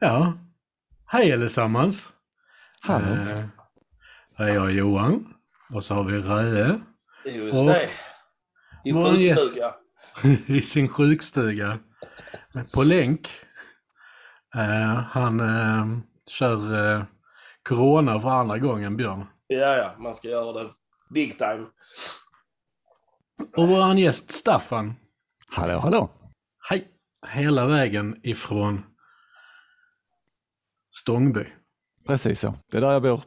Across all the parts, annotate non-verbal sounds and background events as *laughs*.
Ja, hej allesammans. Hallå. Eh, här är jag Johan och så har vi Röe Just Och det. I vår gäst. sjukstuga. *laughs* i sin sjukstuga på länk. Eh, han eh, kör eh, Corona för andra gången, Björn. Ja, ja, man ska göra det big time. Och vår gäst Staffan, Hallå, hallå. hej, hela vägen ifrån Stångby. Precis så. Det är där jag bor.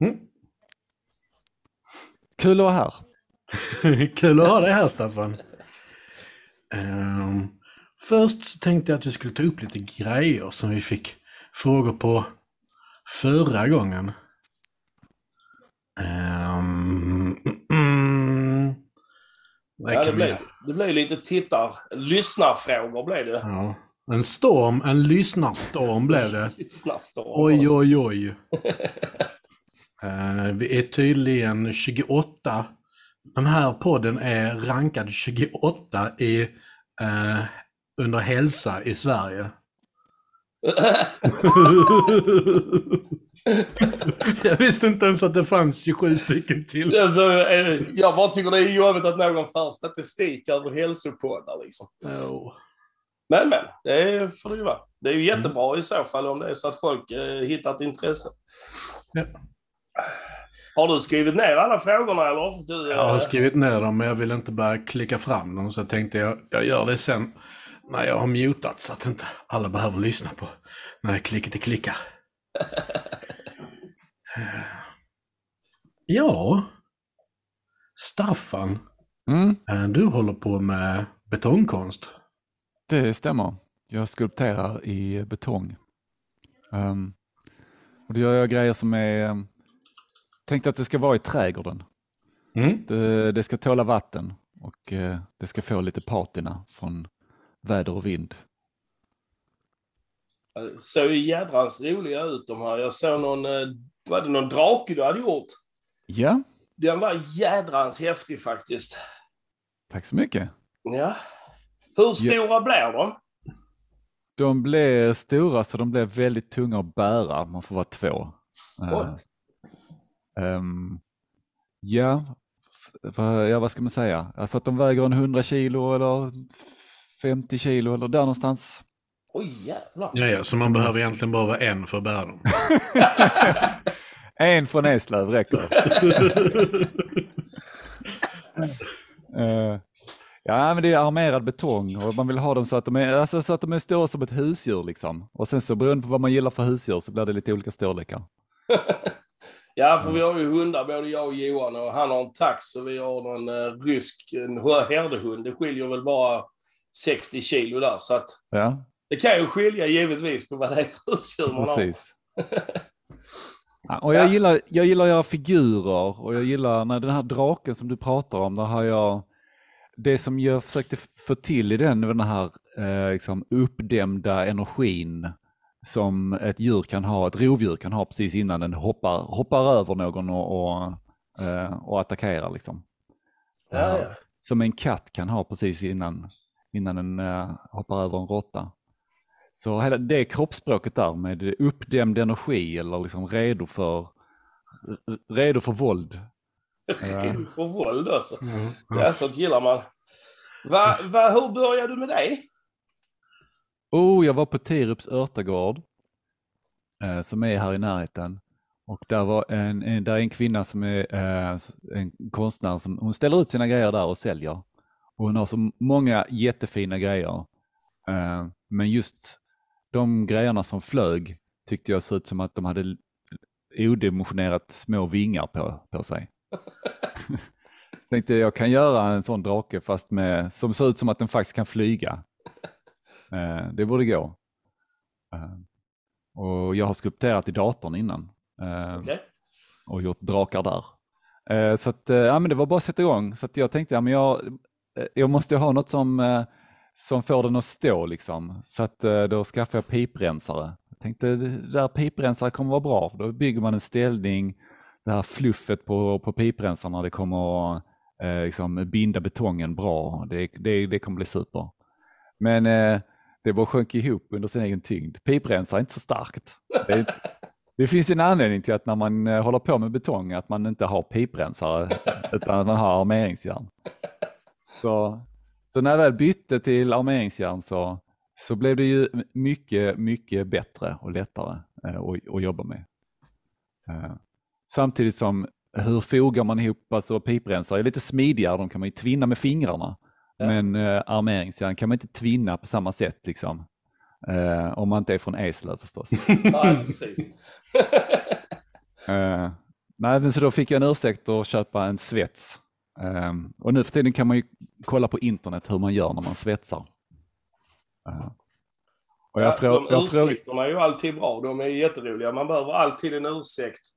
Mm. Kul att vara här. *laughs* Kul att ha dig här Staffan. Ehm, först så tänkte jag att vi skulle ta upp lite grejer som vi fick frågor på förra gången. Um, mm, det Ja, det, blev, det blev lite tittar... Lyssnarfrågor blev det. ja. En storm, en lyssnarstorm blev det. Lyssnarstorm. Oj, oj, oj. *laughs* Eh, vi är tydligen 28. Den här podden är rankad 28 i, eh, under hälsa i Sverige. *laughs* Jag visste inte ens att det fanns 27 stycken till. Alltså, jag bara tycker det är jobbigt att någon för statistik över hälsopoddar liksom. Oh. Men, men. Det får det ju vara. Det är ju jättebra i så fall om det är så att folk eh, hittar ett intresse. Ja. Har du skrivit ner alla frågorna eller? Du, Jag har eh, skrivit ner dem men jag vill inte bara klicka fram dem så jag tänkte jag, jag gör det sen när jag har mutat så att inte alla behöver lyssna på när jag klickar till klickar. *laughs* Ja, Staffan, Mm, eh, du håller på med betongkonst. Det stämmer. Jag skulpterar i betong. Um, och då gör jag grejer som är um, tänkt att det ska vara i trädgården. Mm. Det, det ska tåla vatten och eh, det ska få lite patina från väder och vind. såg ju jädrans roliga ut de här. Jag såg någon, eh, var det någon drake du hade gjort? Ja, Den var jädrans häftig faktiskt. tack så mycket. Ja. Hur stora blev de? De blev stora så de blev väldigt tunga att bära. Man får vara två. Oj. ehm, ja, ja, vad ska man säga? Alltså att de väger en 100 kilo eller 50 kilo eller där någonstans. Oj jävlar. Ja, ja, så man behöver egentligen bara vara en för att bära dem. *laughs* En från Eslöv räcker. *laughs* Eh, ja, men det är armerad betong och man vill ha dem så att de är, alltså, så att de är stora som ett husdjur. Liksom. Och sen så beroende på vad man gillar för husdjur så blir det lite olika storlekar. *laughs* Ja, för vi har ju hundar, både jag och Johan, och han har en tax och vi har någon eh, rysk en herdehund. Det skiljer väl bara 60 kilo där, så att Ja, det kan ju skilja givetvis på vad det är för husdjur man har. precis. *laughs* Ja, och jag, Ja. gillar, jag gillar att göra figurer och jag gillar när den här draken som du pratar om, där har jag det som jag försökte få till i den, den här eh, liksom uppdämda energin som ett djur kan ha, ett rovdjur kan ha precis innan den hoppar, hoppar över någon och, och, eh, och attackerar. Liksom. Ja, ja. Som en katt kan ha precis innan, innan den eh, hoppar över en råtta. Så hela det kroppsspråket där med uppdämd energi eller liksom redo för, redo för våld. Eh, Och våld alltså. Ja. Ja, sånt gillar man. Va, va, hur började du med det? Oh, jag var på Tirups örtagård eh, som är här i närheten. Och där var en, en, där är en kvinna som är eh, en konstnär som hon ställer ut sina grejer där och säljer. Och hon har så många jättefina grejer. Eh, men just de grejerna som flög tyckte jag såg ut som att de hade odimensionerat små vingar på, på sig. Så tänkte jag kan göra en sån drake fast med, som ser ut som att den faktiskt kan flyga. Eh, det borde gå. Eh, och jag har skulpterat i datorn innan eh, Okej. och gjort drakar där. Eh, så att, eh, ja, men det var bara att sätta igång. Så att jag tänkte, ja, men jag, eh, jag måste ha något som, som får den att stå liksom. Så att då skaffade jag piprensare. Jag tänkte, det där piprensare kommer vara bra, då bygger man en ställning, det här fluffet på, på piprensarna, det kommer att eh, liksom binda betongen bra. Det, det, det kommer bli super. Men eh, Det bara sjönk ihop under sin egen tyngd. Piprensar är inte så starkt. Det, *laughs* det finns en anledning till att när man eh, håller på med betong att man inte har piprensare utan att man har armeringsjärn. Så, så när jag väl bytte till armeringsjärn så, så blev det ju mycket, mycket bättre och lättare eh, att, att jobba med. Eh, samtidigt som hur fogar man ihop, alltså piprensare är lite smidigare, de kan man ju tvinna med fingrarna. Ja. Men eh, armeringsjärn kan man inte tvinna på samma sätt liksom. Eh, om man inte är från Eslöv förstås. *laughs* Nej, precis. *laughs* Eh, nej, men så då fick jag en ursäkt att köpa en svets. Eh, och nu för tiden kan man ju kolla på internet hur man gör när man svetsar. Eh, och jag, Ja, frå, de ursäkterna är ju alltid bra. De är jätteroliga. Man behöver alltid en ursäkt.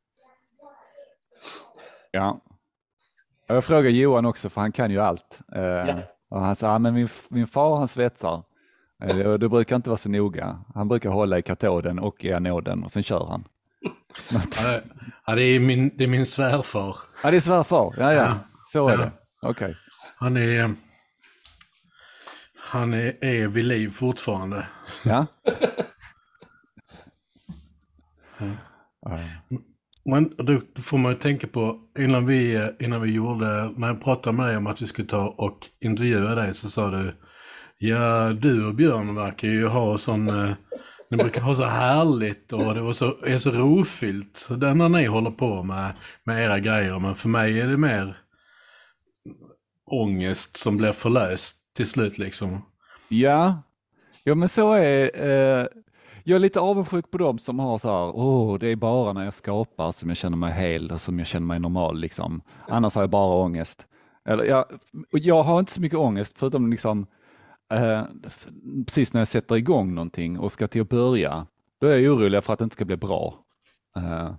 Ja. Jag frågade Johan också, för han kan ju allt. Eh, Ja. Och han sa, ah, men min, min far han svetsar. Eh, det, brukar inte vara så noga. Han brukar hålla i katoden och i anoden och sen kör han. *laughs* Ja, det- Ja, är min, det är min svärfar. Ja, det är svärfar. Ja, ja. Ja. Så är Ja. det. Okej. Han är, han är, är vid liv fortfarande. Ja. *laughs* Ja. Men då får man ju tänka på, innan vi, innan vi gjorde, när jag pratade med dig om att vi skulle ta och intervjua dig så sa du, ja du och Björn verkar ju ha sån, eh, ni brukar ha så härligt och det var så, är så rofyllt. Det när ni håller på med, med era grejer, men för mig är det mer ångest som blir förlöst till slut liksom. Ja, ja men så är eh, jag är lite avundsjuk på dem som har så här, åh, det är bara när jag skapar som jag känner mig hel och som jag känner mig normal liksom. Annars har jag bara ångest. Eller, jag, jag har inte så mycket ångest förutom liksom, eh, precis när jag sätter igång någonting och ska till att börja, då är jag orolig för att det inte ska bli bra. Eh,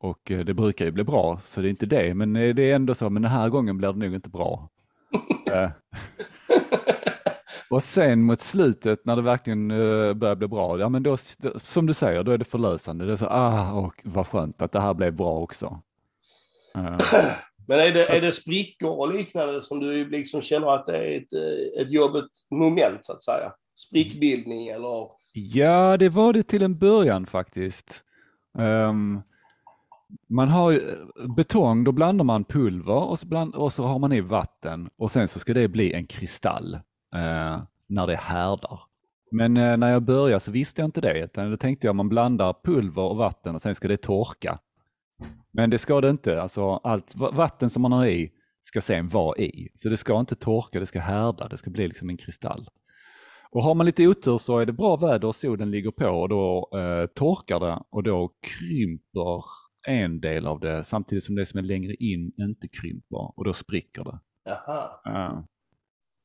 och eh, det brukar ju bli bra, så det är inte det. Men eh, det är ändå så, men den här gången blir det nog inte bra. *laughs* Eh, och sen mot slutet när det verkligen uh, börjar bli bra, ja men då, som du säger, då är det förlösande. Det är så, ah, och vad skönt att det här blev bra också. Eh, *clears throat* Men är det, är det sprickor och liknande som du liksom känner att det är ett, eh, ett jobbigt moment så att säga? Sprickbildning eller? Ja, det var det till en början faktiskt. Ehm, man har betong, då blandar man pulver och så, bland, och så har man i vatten och sen så ska det bli en kristall eh, när det härdar. Men eh, när jag började så visste jag inte det, utan då tänkte jag man blandar pulver och vatten och sen ska det torka. Men det ska det inte, alltså allt va- vatten som man har i ska sen vara i. Så det ska inte torka, det ska härda, det ska bli liksom en kristall. Och har man lite otur så är det bra väder och solen ligger på och då eh, torkar det och då krymper en del av det samtidigt som det som är längre in inte krymper och då spricker det. Jaha. Ja.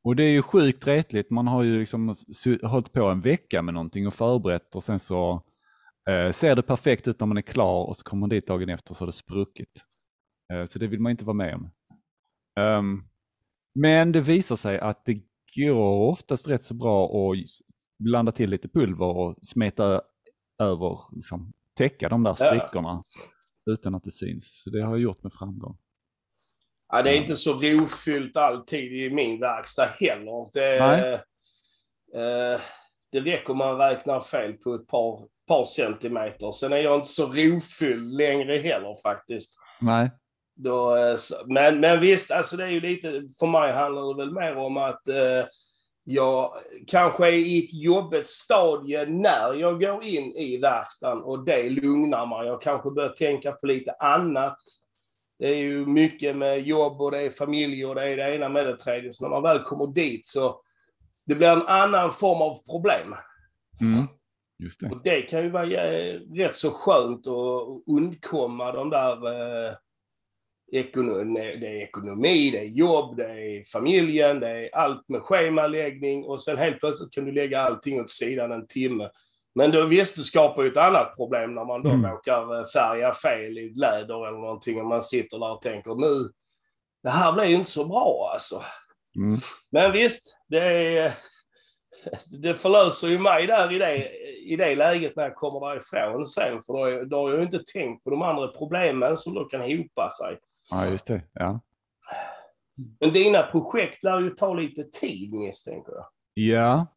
Och det är ju sjukt retligt. Man har ju liksom hållit på en vecka med någonting och förberett och sen så eh, ser det perfekt ut när man är klar och så kommer man dit dagen efter så har det spruckit. Eh, så det vill man inte vara med om. Ehm, men det visar sig att det går oftast rätt så bra att blanda till lite pulver och smeta över, liksom, täcka de där Ja. sprickorna utan att det syns. Så det har jag gjort med framgång. Ja, det är inte så rofyllt alltid i min verkstad heller. Det, Nej. eh, det räcker om man räknar fel på ett par, par centimeter. Sen är jag inte så rofylld längre heller faktiskt. Nej, Då, eh, men, men visst, alltså det är ju lite, för mig handlar det väl mer om att eh, jag kanske är i ett jobbigt stadie när jag går in i verkstaden och det lugnar mig. Jag kanske börjar tänka på lite annat. Det är ju mycket med jobb och det är familj och det är det ena med det tredje. Så när man väl kommer dit så det blir en annan form av problem. mm. just det. Och det kan ju vara rätt så skönt att undkomma de där eh, det är ekonomi, det är jobb, det är familjen, det är allt med schemaläggning och sen helt plötsligt kan du lägga allting åt sidan en timme. Men då visst, du skapar ju ett annat problem när man då Mm. råkar eh, färga fel i läder eller någonting och man sitter där och tänker nu, det här blir ju inte så bra alltså. Mm. Men visst, det, är, *laughs* det förlöser ju mig där i det, i det läget när jag kommer därifrån sen. För då, då har jag ju inte tänkt på de andra problemen som då kan hopa sig. Ja, just det. Ja. Men dina projekt lär ju ta lite tid misstänker jag. Ja,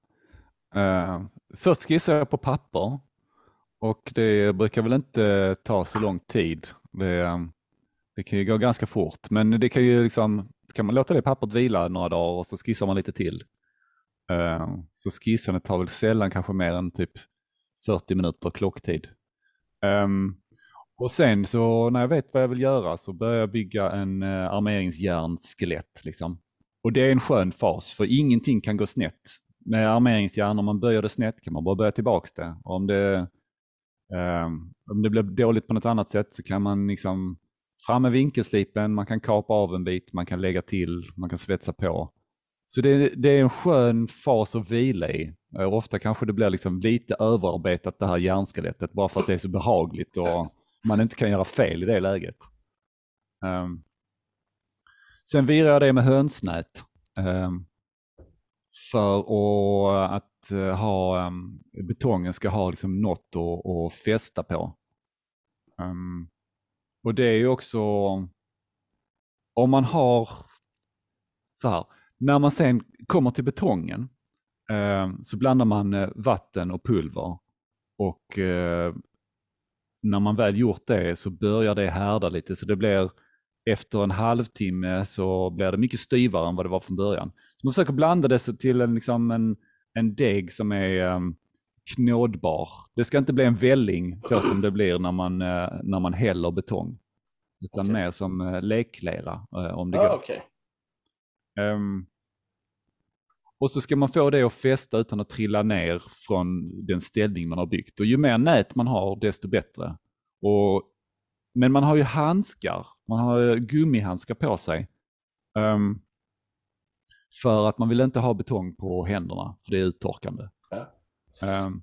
Uh, först skissar jag på papper och det brukar väl inte ta så lång tid. Det, ehm, det kan ju gå ganska fort, men det kan ju liksom, kan man låta det pappret vila några dagar och så skissar man lite till. Ehm, så skissandet tar väl sällan kanske mer än typ 40 minuter klocktid. Ehm, och sen så när jag vet vad jag vill göra så börjar jag bygga en eh, armeringsjärnskelett. Liksom. Och det är en skön fas för ingenting kan gå snett. Med armeringsjärn, om man böjer det snett kan man bara börja tillbaks det. Och om det, eh, om det blir dåligt på något annat sätt så kan man liksom fram med vinkelslipen, man kan kapa av en bit, man kan lägga till, man kan svetsa på. Så det, det är en skön fas att vila i. Och ofta kanske det blir liksom lite överarbetat det här hjärnskelettet bara för att det är så behagligt och man inte kan göra fel i det läget. Um, sen virar jag det med hönsnät. Um, för att eh, ha um, betongen ska ha liksom något att, att fästa på. Um, och det är ju också om man har så här, när man sen kommer till betongen um, så blandar man eh, vatten och pulver och eh, när man väl gjort det så börjar det härda lite så det blir efter en halvtimme så blir det mycket styvare än vad det var från början. Så man försöker blanda det till en, liksom en, en deg som är um, knådbar. Det ska inte bli en välling så som det blir när man, uh, när man häller betong. Utan okay. mer som uh, leklera uh, om det ah, går. Okay. Um, och så ska man få det att fästa utan att trilla ner från den ställning man har byggt. Och ju mer nät man har, desto bättre. Och, men man har ju handskar, man har gummihandskar på sig. Um, för att man vill inte ha betong på händerna, för det är uttorkande. Ja. Um,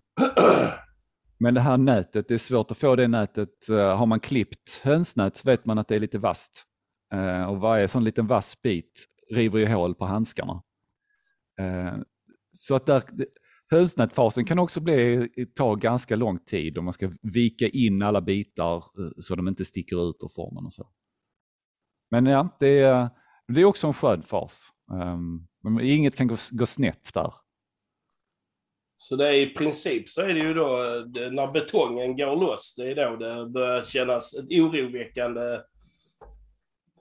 men det här nätet, det är svårt att få det nätet. Uh, har man klippt hönsnät vet man att det är lite vasst. Uh, och varje sån liten vass bit river ju hål på handskarna. Uh, så att där, hönsnätfasen kan också bli, ta ganska lång tid om man ska vika in alla bitar så de inte sticker ut ur formen och så. Men ja, det är, det är också en skön fas. Um, inget kan gå, gå snett där. Så det är i princip så är det ju då när betongen går loss, det är då det börjar kännas ett oroväckande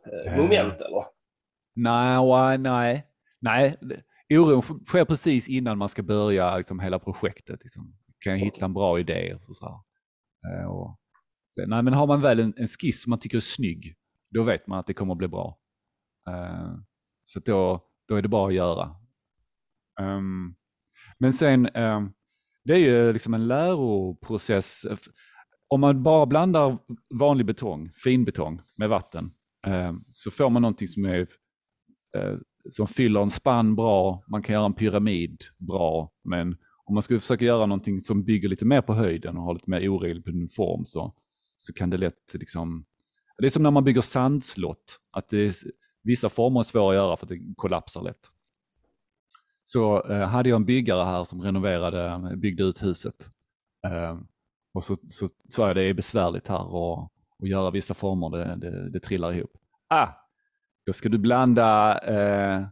eh, moment, eller? Nej, nej. Nej, oron sker precis innan man ska börja liksom, hela projektet. Liksom. Kan jag hitta en bra idé? Och så, så eh, och, så, nej, men har man väl en, en skiss som man tycker är snygg, då vet man att det kommer att bli bra. Eh, så då, då är det bara att göra. Um, men sen, um, det är ju liksom en läroprocess. Om man bara blandar vanlig betong, finbetong, med vatten, um, så får man någonting som, är, uh, som fyller en spann bra, man kan göra en pyramid bra, men om man skulle försöka göra någonting som bygger lite mer på höjden och har lite mer oregelbunden form så, så kan det lätt liksom... Det är som när man bygger sandslott, att det är, Vissa former är svåra att göra för att det kollapsar lätt. Så eh, hade jag en byggare här som renoverade, byggde ut huset. Eh, och så sa jag det är besvärligt här och, och göra vissa former, det, det, det, trillar ihop. Ah, då ska du blanda, eh,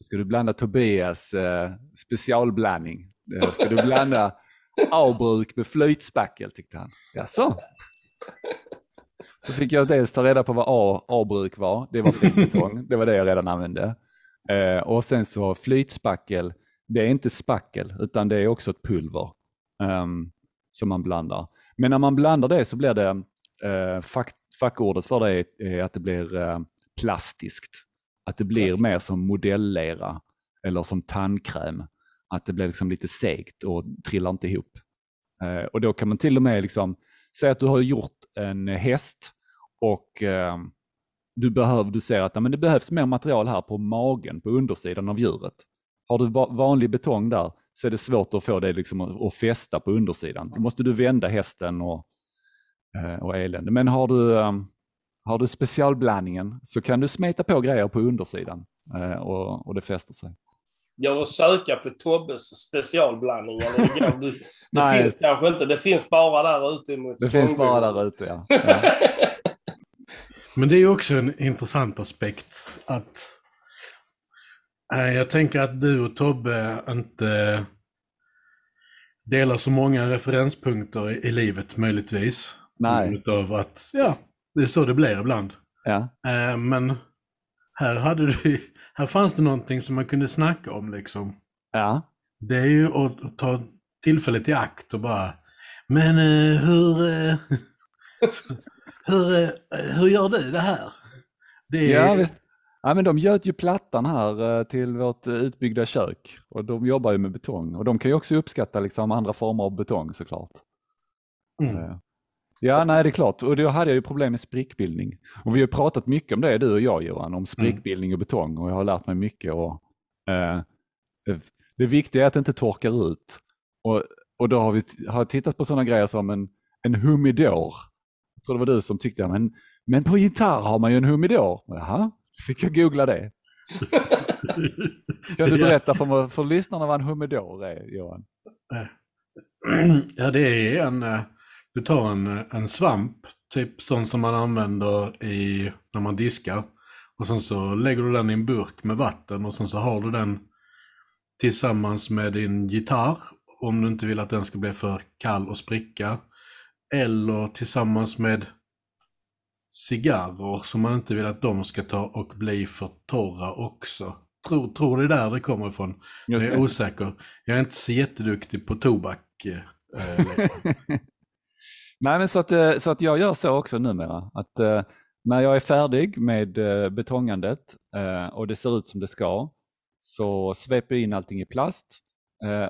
ska du blanda Tobias eh, specialblandning. Då ska du blanda *laughs* avbruk med flytspackel, tyckte han. Jaså? Då fick jag dels ta reda på vad A, A-bruk var. Det var finbetong. det var det jag redan använde. Eh, och sen så flytspackel. Det är inte spackel utan det är också ett pulver um, som man blandar. Men när man blandar det så blir det, eh, fack, fackordet för det är att det blir eh, plastiskt. Att det blir mer som modelllera eller som tandkräm. Att det blir liksom lite segt och trillar inte ihop. Eh, och då kan man till och med liksom, säga att du har gjort en häst och eh, du, behöver, du ser att men det behövs mer material här på magen, på undersidan av djuret. Har du vanlig betong där så är det svårt att få det liksom att, fästa på undersidan. Då måste du vända hästen och, eh, och elände. Men har du, eh, har du specialblandningen så kan du smeta på grejer på undersidan eh, och, och det fäster sig. Går att söka på Tobbes specialblandning? Eller *laughs* det, det finns kanske inte, det finns bara där ute mot Det finns bara där ute, ja. *laughs* ja. Men det är också en intressant aspekt att eh, jag tänker att du och Tobbe inte delar så många referenspunkter i, i livet möjligtvis. Nej. Utav att, ja, det är så det blir ibland. Ja. Eh, men här, hade du, *laughs* här fanns det någonting som man kunde snacka om liksom. Ja. Det är ju att ta tillfället i akt och bara, men eh, hur, eh, *laughs* hur, hur gör du det här? Det är, Ja, visst. Ja, men de göt ju plattan här till vårt utbyggda kök och de jobbar ju med betong och de kan ju också uppskatta liksom andra former av betong såklart. Mm. Ja, nej det är klart. Och då hade jag ju problem med sprickbildning. Och vi har pratat mycket om det, du och jag Johan, om sprickbildning och betong och jag har lärt mig mycket. Och, eh, det- viktiga är att det inte torkar ut. Och, och då har vi har tittat på sådana grejer som en, en humidor. Jag tror det var du som tyckte, men, men på gitarr har man ju en humidor. Jaha, fick jag googla det. *laughs* Kan du berätta för, för lyssnarna vad en humidor är, Johan? Ja, det är en, eh, du tar en, en svamp, typ sån som man använder i, när man diskar. Och sen så lägger du den i en burk med vatten och sen så har du den tillsammans med din gitarr. Om du inte vill att den ska bli för kall och spricka. Eller tillsammans med cigarrer som man inte vill att de ska ta och bli för torra också. Tror, tror det är där det kommer ifrån. Just jag är det. osäker. Jag är inte så jätteduktig på tobak. eh, *laughs* Nej, men så att, eh, så att jag gör så också numera. Att eh, när jag är färdig med eh, betongandet eh, och det ser ut som det ska så sveper jag in allting i plast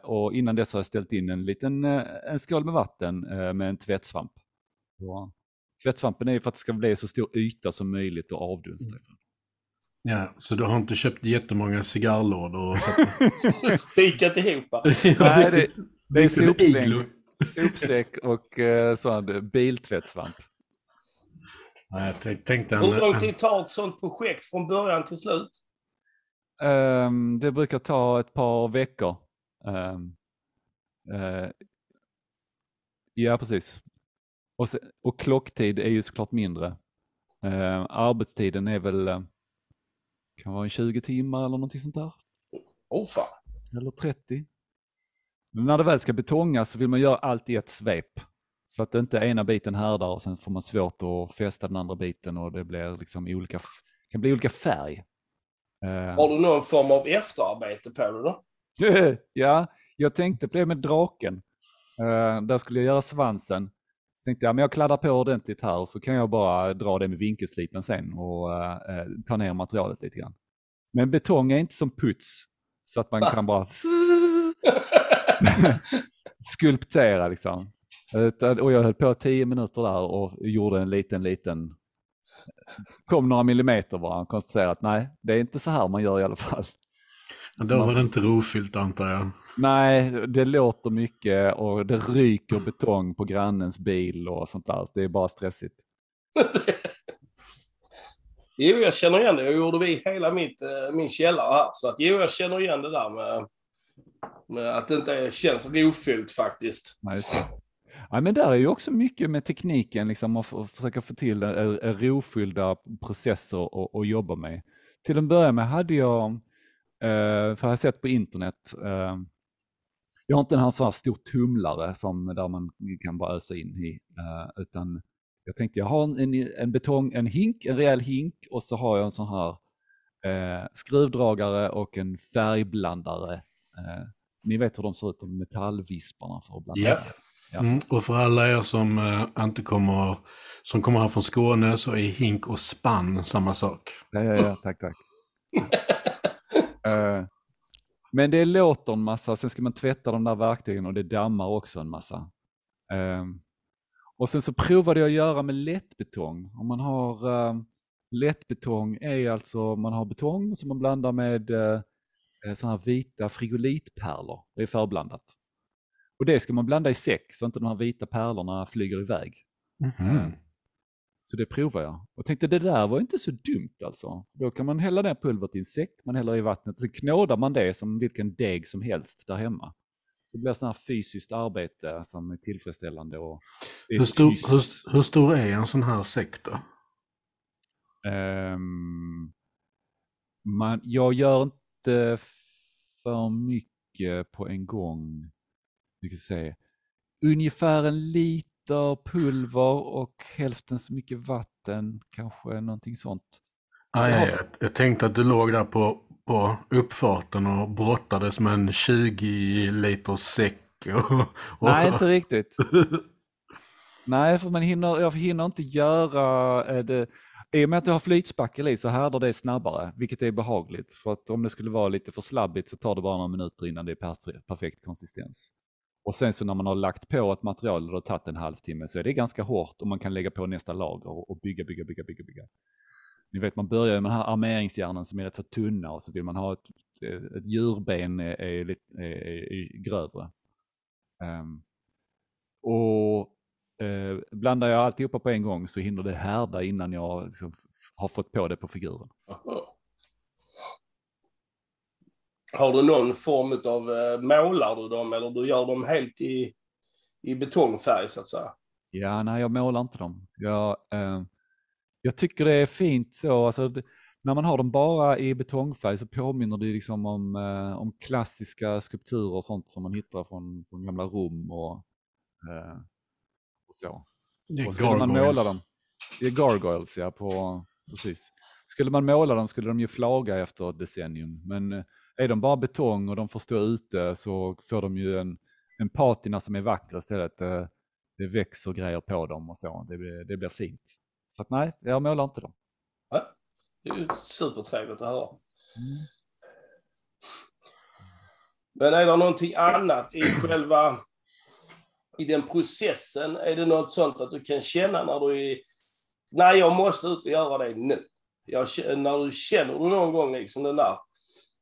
och innan dess har jag ställt in en liten en skål med vatten med en tvättsvamp. Och tvättsvampen är ju för att det ska bli så stor yta som möjligt att avdunsta ifrån. ja, så du har inte köpt jättemånga cigarrlådor? Och *laughs* Spikat ihop. *laughs* Nej, det, det är en sopsäck, och eh, sån biltvättsvamp. Nej, jag tänk- tänkte Hur lång tid tar ett sånt projekt från början till slut? Ehm, det brukar ta ett par veckor. Ehm, eh, ja, precis. Och, se, och klocktid är ju såklart mindre. Ehm, arbetstiden är väl eh, kan vara en 20 timmar eller någonting sånt där. Åh fan. Eller 30. Men när det väl ska betongas så vill man göra allt i ett svep. Så att inte ena biten härdar och sen får man svårt att fästa den andra biten och det blir liksom olika, kan bli olika färg. Ehm, Har du någon form av efterarbete på det då? *laughs* ja, jag tänkte på det med draken. Uh, där skulle jag göra svansen. Så tänkte jag, men jag kladdar på ordentligt här och så kan jag bara dra det med vinkelslipen sen och eh, eh, ta ner materialet lite grann. Men betong är inte som puts så att man *laughs* kan bara *laughs* skulptera liksom. Och jag höll på tio minuter där och gjorde en liten, liten, kom några millimeter bara och konstaterade att nej, det är inte så här man gör i alla fall. då var det inte rofyllt antar jag. Nej, det låter mycket och det ryker betong på grannens bil och sånt där. Så Det är bara stressigt. *laughs* Jo, jag känner igen det. Jag gjorde vi hela mitt, eh, min källare här. Så att jo, jag känner igen det där med att det inte känns rofyllt faktiskt. Nej. Ja, men där är ju också mycket med tekniken, liksom, att försöka få till eh, eh, rofyllda processer att att jobba med. Till en början med hade jag, eh, för jag har sett på internet, jag har inte en sån här stor tumlare som där man kan bara ösa in i, utan jag tänkte jag har en, en betong, en hink, en rejäl hink och så har jag en sån här eh, skruvdragare och en färgblandare. Eh, ni vet hur de ser ut, de metallvisparna för att blanda. Ja. Ja. Mm, och för alla er som eh, inte kommer, som kommer här från Skåne så är hink och spann samma sak. Ja, ja, ja, tack, tack. *laughs* Eh, men det låter en massa, sen ska man tvätta de där verktygen och det dammar också en massa. Ehm, och sen så provade jag att göra med lättbetong. Om man har uh, lättbetong är alltså, man har betong som man blandar med uh, sådana här vita frigolitpärlor. Det är förblandat. Och det ska man blanda i säck så inte de här vita pärlorna flyger iväg. Mhm. Så det provar jag. Och tänkte det där var inte så dumt alltså. Då kan man hälla ner pulvret i en säck, man häller i vattnet, så knådar man det som vilken deg som helst där hemma. Så det blir sådant här fysiskt arbete som är tillfredsställande och är Hur, stor, hur, hur stor är en sån här säck då? Ehm, man, jag gör inte för mycket på en gång. vi kan se, ungefär en liter pulver och hälften så mycket vatten, kanske någonting sånt. Aj, jag, jag tänkte att du låg där på, på uppfarten och brottades med en 20 liters säck. Och, och... Nej, inte riktigt. Nej, för man hinner, jag hinner inte göra eh, det. I och med att du har flytspackel i så härdar det snabbare, vilket är behagligt. För att om det skulle vara lite för slabbigt så tar det bara några minuter innan det är perfekt konsistens. Och sen så när man har lagt på ett material och det har tagit en halvtimme så är det ganska hårt och man kan lägga på nästa lager och bygga, bygga, bygga, bygga, bygga. Ni vet man börjar med den här armeringsjärnen som är rätt så tunna och så vill man ha ett, eh, ett djurben är, är, är, är grövre. Um, och uh, blandar jag alltihopa på en gång så hinner det härda innan jag liksom har fått på det på figuren. Har du någon form av, uh, målar du dem eller du gör dem helt i, i betongfärg så att säga? Ja, nej jag målar inte dem. Jag, uh, jag tycker det är fint så, alltså, när man har dem bara i betongfärg så påminner det liksom om, eh, om klassiska skulpturer och sånt som man hittar från, från gamla Rom och, eh, och så. Det är och skulle man gargoyles. måla dem, det är gargoyles ja, på, precis. Skulle man måla dem skulle de ju flaga efter ett decennium, men eh, är de bara betong och de får stå ute så får de ju en, en patina som är vacker istället. Det, det växer grejer på dem och så, det blir, det blir fint. Så att nej, jag målar inte dem. Ja, det är ju supertrevligt att höra. Mm. Men är det någonting annat i själva i den processen? Är det något sånt att du kan känna när du är... Nej, jag måste ut och göra det nu. Jag, när du känner du någon gång liksom den där...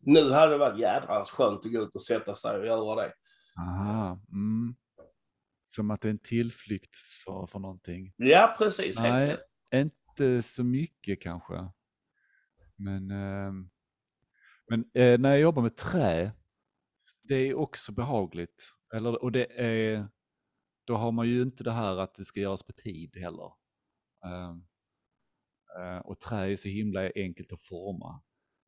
Nu hade det varit jädrans skönt att gå ut och sätta sig och göra det. Aha, mm. Som att det är en tillflykt för, för någonting. Ja, precis. Nej, inte så mycket kanske. Men, eh, men eh, när jag jobbar med trä, det är också behagligt. Eller, och det är, då har man ju inte det här att det ska göras på tid heller. Eh, och trä är så himla enkelt att forma.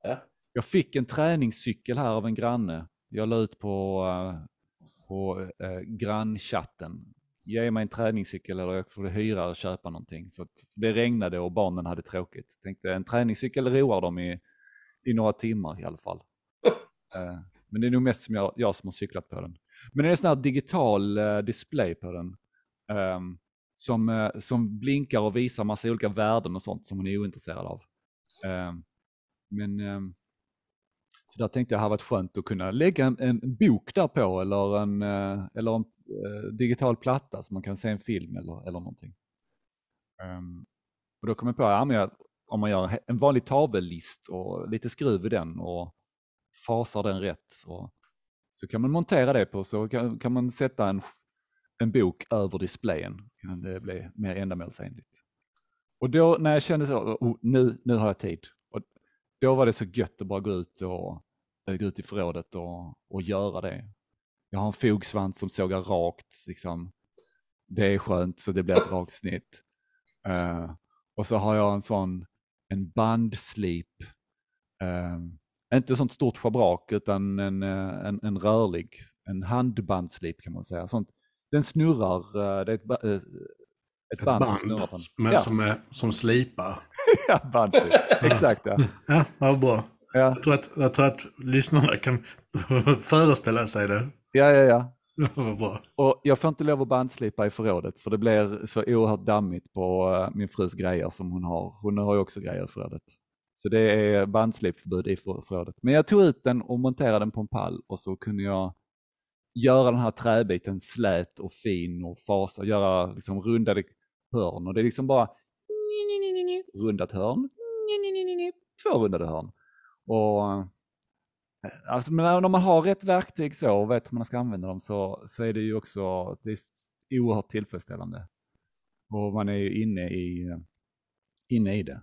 Ja. Jag fick en träningscykel här av en granne. Jag la ut på, på eh, grannchatten ge mig en träningscykel eller jag får hyra och köpa någonting. Så det regnade och barnen hade tråkigt. Tänkte en träningscykel roar dem i, i några timmar i alla fall. uh, *laughs* men det är nog mest som jag, jag som har cyklat på den. Men det är en sån här digital uh, display på den. Um, som, uh, som blinkar och visar massa olika värden och sånt som hon är ointresserad av. Um, men um, så där tänkte jag det hade varit skönt att kunna lägga en, en bok där på eller en, eller en eh, digital platta så man kan se en film eller, eller någonting. Och då kom jag på, ja, men jag, om man gör en vanlig tavellist och lite skruv i den och fasar den rätt och, så kan man montera det på så kan, kan man sätta en, en bok över displayen så kan det bli mer ändamålsenligt. Och då när jag kände så, oh, nu, nu har jag tid. Och då var det så gött att bara gå ut, och, eh, gå ut i förrådet och, och göra det. Jag har en fogsvans som sågar rakt. Liksom. Det är skönt så det blir ett rakt snitt. Uh, och så har jag en sån en bandslip. Uh, inte sånt stort schabrak utan en, uh, en, en rörlig, en handbandslip kan man säga. Sånt, den snurrar, det är ett, ett, Ett band, band som snurrar på den. Men Ja. som, är, som slipar. *laughs* ja, bandslip. Exakt ja. Ja, vad bra. Ja, Jag tror, att, jag tror att lyssnarna kan *laughs* föreställa sig det. ja, ja. ja. *laughs* Och jag får inte lov att bandslipa i förrådet för det blir så oerhört dammigt på eh, min frus grejer som hon har. Hon har ju också grejer i förrådet. Så det är bandslipförbud i förrådet. Men jag tog ut den och monterade den på en pall och så kunde jag göra den här träbiten slät och fin och fasa, göra liksom rundade hörn och det är liksom bara rundat hörn, två rundade hörn. Och eh, Alltså, men om man har rätt verktyg så och vet hur man ska använda dem så, så är det ju också det är oerhört tillfredsställande. Och man är ju inne i, inne i det.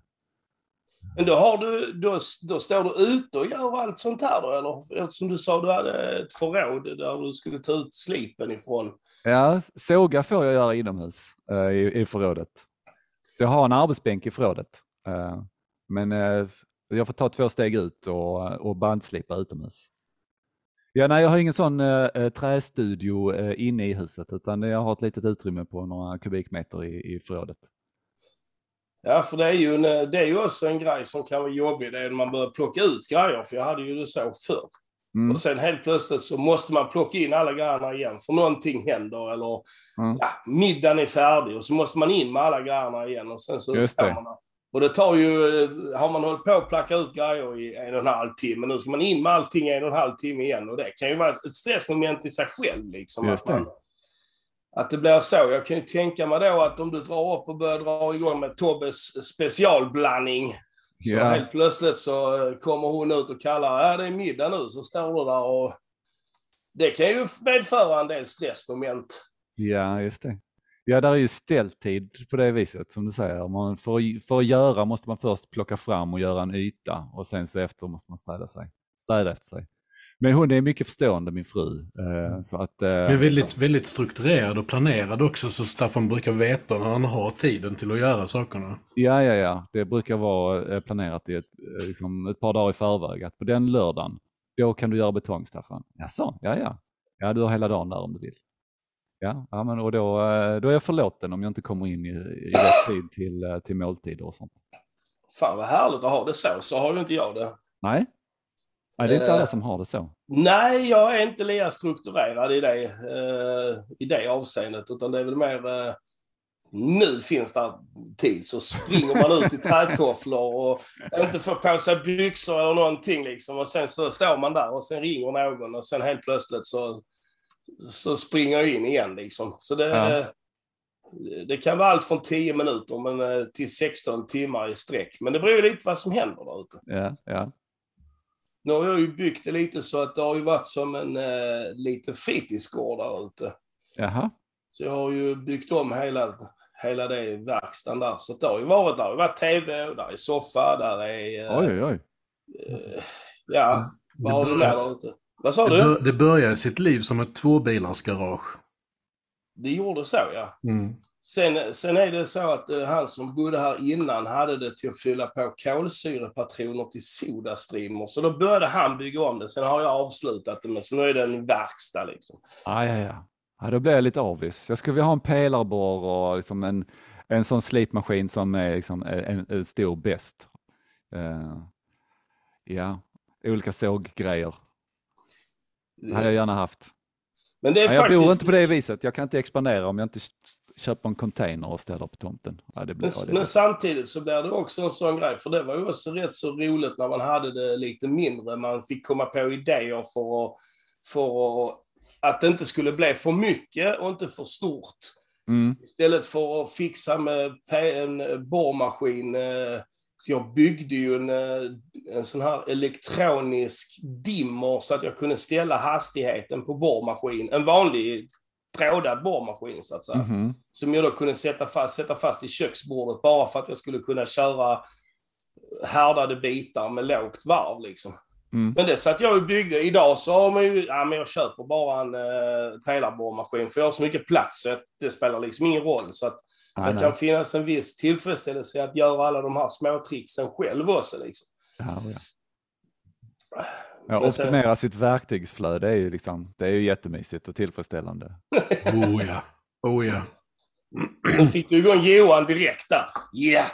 Men då, har du, då, då står du ute och gör allt sånt här då? Eller eftersom du sa du hade ett förråd där du skulle ta ut slipen ifrån. Ja, såga får jag göra inomhus eh, i, i förrådet. Så jag har en arbetsbänk i förrådet. Eh, men eh, jag får ta två steg ut och, och bandslipa utomhus. Ja, nej, jag har ingen sån äh, trästudio äh, inne i huset utan jag har ett litet utrymme på några kubikmeter i, i förrådet. Ja, för det är, ju en, det är ju också en grej som kan vara jobbig, det är när man börjar plocka ut grejer, för jag hade ju det så förr. Mm. Och sen helt plötsligt så måste man plocka in alla grejerna igen, för någonting händer, eller mm. ja, middagen är färdig och så måste man in med alla grejerna igen och sen så står man där. Och det tar ju, har man hållit på att plocka ut grejer i en och en halv timme, nu ska man in med allting i en och en halv timme igen och det kan ju vara ett stressmoment i sig själv. Liksom, Just det. Att, man, att det blir så. Jag kan ju tänka mig då att om du drar upp och börjar dra igång med Tobbes specialblandning, så yeah. helt plötsligt så kommer hon ut och kallar, ja det är middag nu, så står du där och det kan ju medföra en del stressmoment. Ja, just det. Ja, där är ju ställtid på det viset som du säger. Man, för, för att göra måste man först plocka fram och göra en yta och sen så efter måste man städa, sig, städa efter sig. Men hon är mycket förstående, min fru. Eh, så att, eh... Men väldigt, väldigt strukturerad och planerad också, så Staffan brukar veta när han har tiden till att göra sakerna. Ja, ja, ja. Det brukar vara eh, planerat i ett, liksom ett par dagar i förväg. Att på den lördagen, då kan du göra betong, Staffan. Jaså, ja, ja. Ja, du har hela dagen där om du vill. Ja, ja men och då, då är jag förlåten om jag inte kommer in i, i rätt tid till, till måltider och sånt. Fan vad härligt att ha det så. Så har ju inte jag det. Nej, Nej det är inte alla som har det så. Nej, jag är inte lika strukturerad i det, i det avseendet. Utan det är väl mer nu finns det tid så springer man ut i *laughs* trätofflor och inte får på sig byxor eller någonting liksom. Och sen så står man där och sen ringer någon och sen helt plötsligt så så springer jag in igen liksom. Så det, ja. det kan vara allt från 10 minuter men, eh, till 16 timmar i sträck. Men det beror lite på vad som händer där ute. Ja, ja. Nu har jag ju byggt det lite så att det har ju varit som en eh, liten fritidsgård där ute. Jaha. Så jag har ju byggt om hela, hela det verkstaden där. Så det har ju varit, där har varit tv, och där är soffa, där är... Eh, oj, oj, oj. Eh, ja, vad har du mer där ute? Vad sa du? Det började sitt liv som ett tvåbilarsgarage. Det gjorde så ja. Mm. Sen, sen är det så att uh, han som bodde här innan hade det till att fylla på kolsyrepatroner till Sodastreamer. Så då började han bygga om det. Sen har jag avslutat det med, så nu är det en verkstad liksom. Ah, ja, ja. ja, då blir jag lite avis. Jag skulle vilja ha en pelarborr och liksom en, en sån slipmaskin som är liksom en, en stor bäst. Uh, ja, olika såggrejer. Det hade jag gärna haft. Men det är ja, jag faktiskt... bor inte på det viset. Jag kan inte expandera om jag inte köper en container och ställer på tomten. Ja, det blir, men, det men samtidigt så blir det också en sån grej, för det var ju också rätt så roligt när man hade det lite mindre. Man fick komma på idéer för att, för att, att det inte skulle bli för mycket och inte för stort. Mm. Istället för att fixa med en borrmaskin eh, så jag byggde ju en, eh, en sån här elektronisk dimmer så att jag kunde ställa hastigheten på borrmaskin. En vanlig trådad borrmaskin så att säga. Mm. Som jag då kunde sätta fast, sätta fast i köksbordet bara för att jag skulle kunna köra härdade bitar med lågt varv liksom. Mm. Men det satt jag och byggde. Idag så har man ju, ja men jag köper bara en eh, pelarborrmaskin för jag har så mycket plats så det spelar liksom ingen roll. Så att det kan finnas en viss tillfredsställelse i att göra alla de här små tricksen själv också. Liksom. Ja, ja. Ja, optimera sitt verktygsflöde är ju, liksom, det är ju jättemysigt och tillfredsställande. *laughs* oh ja, oh ja. Då fick du igång Johan direkt där. Yeah!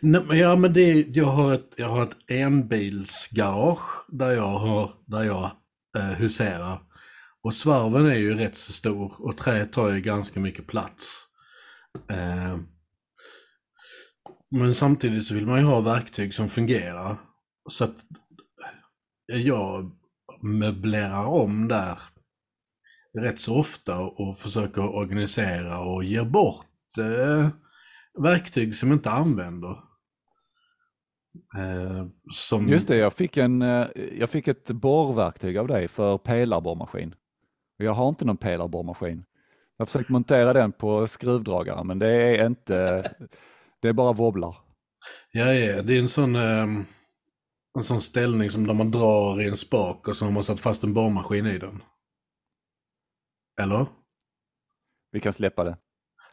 *laughs* ja, men det, jag, har ett, jag har ett enbilsgarage där jag, har, där jag eh, huserar. Och svarven är ju rätt så stor och träet tar ju ganska mycket plats. Eh, men samtidigt så vill man ju ha verktyg som fungerar. Så att jag möblerar om där rätt så ofta och försöker organisera och ger bort eh, verktyg som inte använder. Eh, som... Just det, jag fick, en, eh, jag fick ett borrverktyg av dig för pelarborrmaskin. Jag har inte någon pelarborrmaskin. Jag har försökt montera den på skruvdragare men det är inte, det är bara wobblar. Ja, ja, det är en sån, um, en sån ställning som där man drar i en spak och så har man satt fast en borrmaskin i den. Eller? Vi kan släppa det.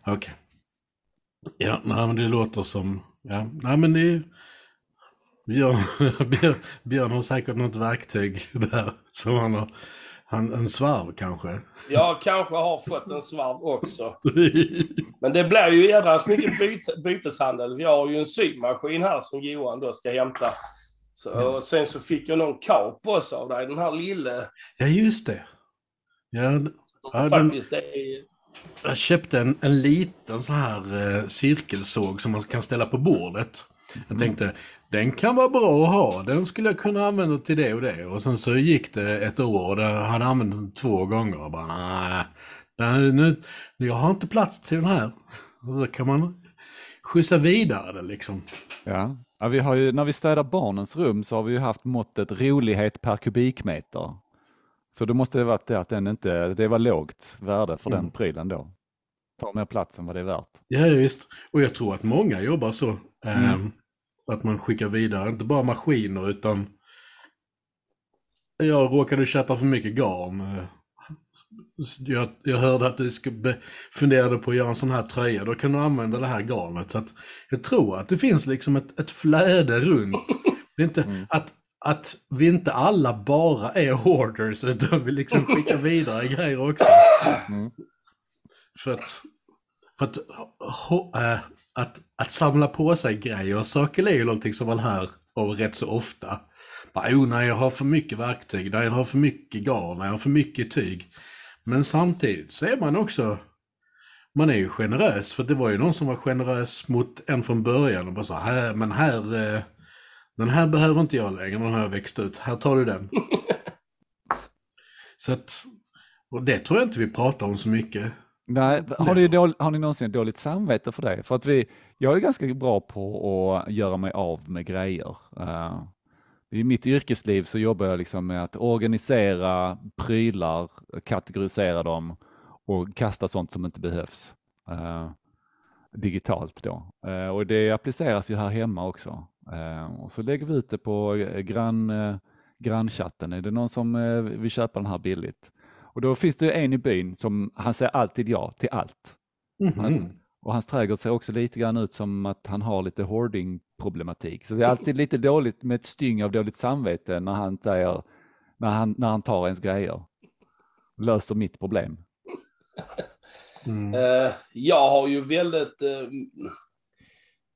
Okej. Okay. Ja, nej, men det låter som, ja, nej men det Björn, *laughs* Björn, Björn har säkert något verktyg *laughs* där som han har. Han, en svarv kanske? Jag kanske har fått en svarv också. *laughs* Men det blir ju jädrans mycket byt, byteshandel. Vi har ju en symaskin här som Johan då ska hämta. Så, och sen så fick jag någon kap också av dig, den här lille. Ja, just det. Ja, ja, den, är... jag köpte en, en liten sån här eh, cirkelsåg som man kan ställa på bordet. Jag tänkte, den kan vara bra att ha. Den skulle jag kunna använda till det och det. Och sen så gick det ett år och jag hade använt den två gånger. Och bara, nej, nej, nu, jag har inte plats till den här. Och så kan man skjutsa vidare det liksom. Ja. Ja, vi har ju, när vi städar barnens rum så har vi ju haft måttet rolighet per kubikmeter. Så då måste det varit det att den inte, det var lågt värde för Mm. den prylen då. Tar mer plats än vad det är värt. Ja, visst. Och jag tror att många jobbar så. Eh, Mm. Att man skickar vidare, inte bara maskiner utan... Jag råkade köpa för mycket garn. Jag, jag hörde att du skulle funderade på att göra en sån här tröja. Då kan du använda det här garnet. Så att jag tror att det finns liksom ett, ett flöde runt. Det är inte Mm. att, att vi inte alla bara är hoarders utan vi liksom skickar vidare grejer också. Mm. För att, för att, ho, äh, att, att samla på sig grejer och saker är ju någonting som man hör av rätt så ofta. Bara, oh, nej, jag har för mycket verktyg, nej, jag har för mycket garn, jag har för mycket tyg. Men samtidigt så är man också, man är ju generös. För det var ju någon som var generös mot en från början och bara sa, här, men här, eh, den här behöver inte jag längre, den har jag växt ut, här tar du den. *laughs* så att, och det tror jag inte vi pratar om så mycket. Nej, har, ni dål, har ni någonsin dåligt samvete för det? För att vi, jag är ganska bra på att göra mig av med grejer. Eh, I mitt yrkesliv så jobbar jag liksom med att organisera prylar, kategorisera dem och kasta sånt som inte behövs. eh, digitalt då. Eh, och det appliceras ju här hemma också. Eh, och så lägger vi ut det på eh, grann, eh, grannchatten. Är det någon som eh, vill köpa den här billigt? Och då finns det en i byn som, han säger alltid ja till allt. Mhm. Och hans trädgård ser också lite grann ut som att han har lite hoarding-problematik. Så det är alltid lite dåligt med ett styng av dåligt samvete när han, säger, när han, när han tar ens grejer. Löser mitt problem. Mm. Eh, jag har ju väldigt...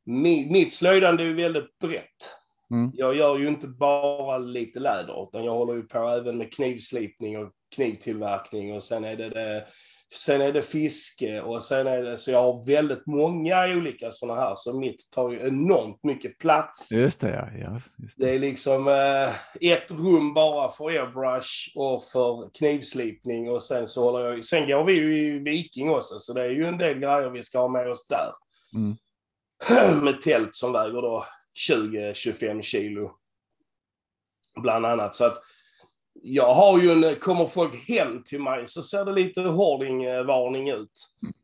mi, mitt slöjdande är ju väldigt brett. Mm. Jag gör ju inte bara lite läder, utan jag håller ju på även med knivslipning och knivtillverkning och sen är det, det Sen är det fiske och sen är det, så jag har väldigt många olika sådana här, så mitt tar ju enormt mycket plats. Just det, ja. ja just det. Det är liksom eh, ett rum bara för airbrush och för knivslipning och sen så håller jag Sen går vi ju i Viking också, så det är ju en del grejer vi ska ha med oss där. Mm. *clears throat* med tält som väger då 20-25 kilo. Bland annat. Så att jag har ju en, kommer folk hem till mig så ser det lite hoarding-varning ut.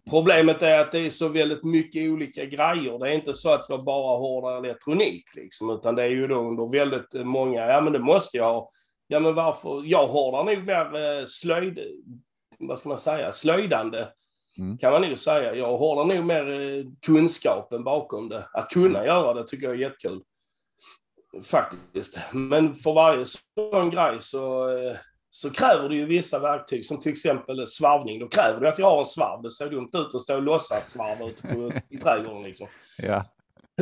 Problemet är att det är så väldigt mycket olika grejer. Det är inte så att jag bara hoardar elektronik liksom, utan det är ju då under väldigt många, ja men det måste jag ha. Ja men varför? Jag hoardar nog mer eh, slöjd, vad ska man säga, slöjdande. Mm. Kan man nog säga. Jag hoardar nog mer eh, kunskapen bakom det. Att kunna göra det tycker jag är jättekul. Faktiskt. Men för varje sån grej så, eh, så kräver det ju vissa verktyg, som till exempel svarvning. Då kräver det att jag har en svarv. Det ser dumt ut att stå och låtsas svarva ute på, *laughs* i trädgården. Liksom. Ja.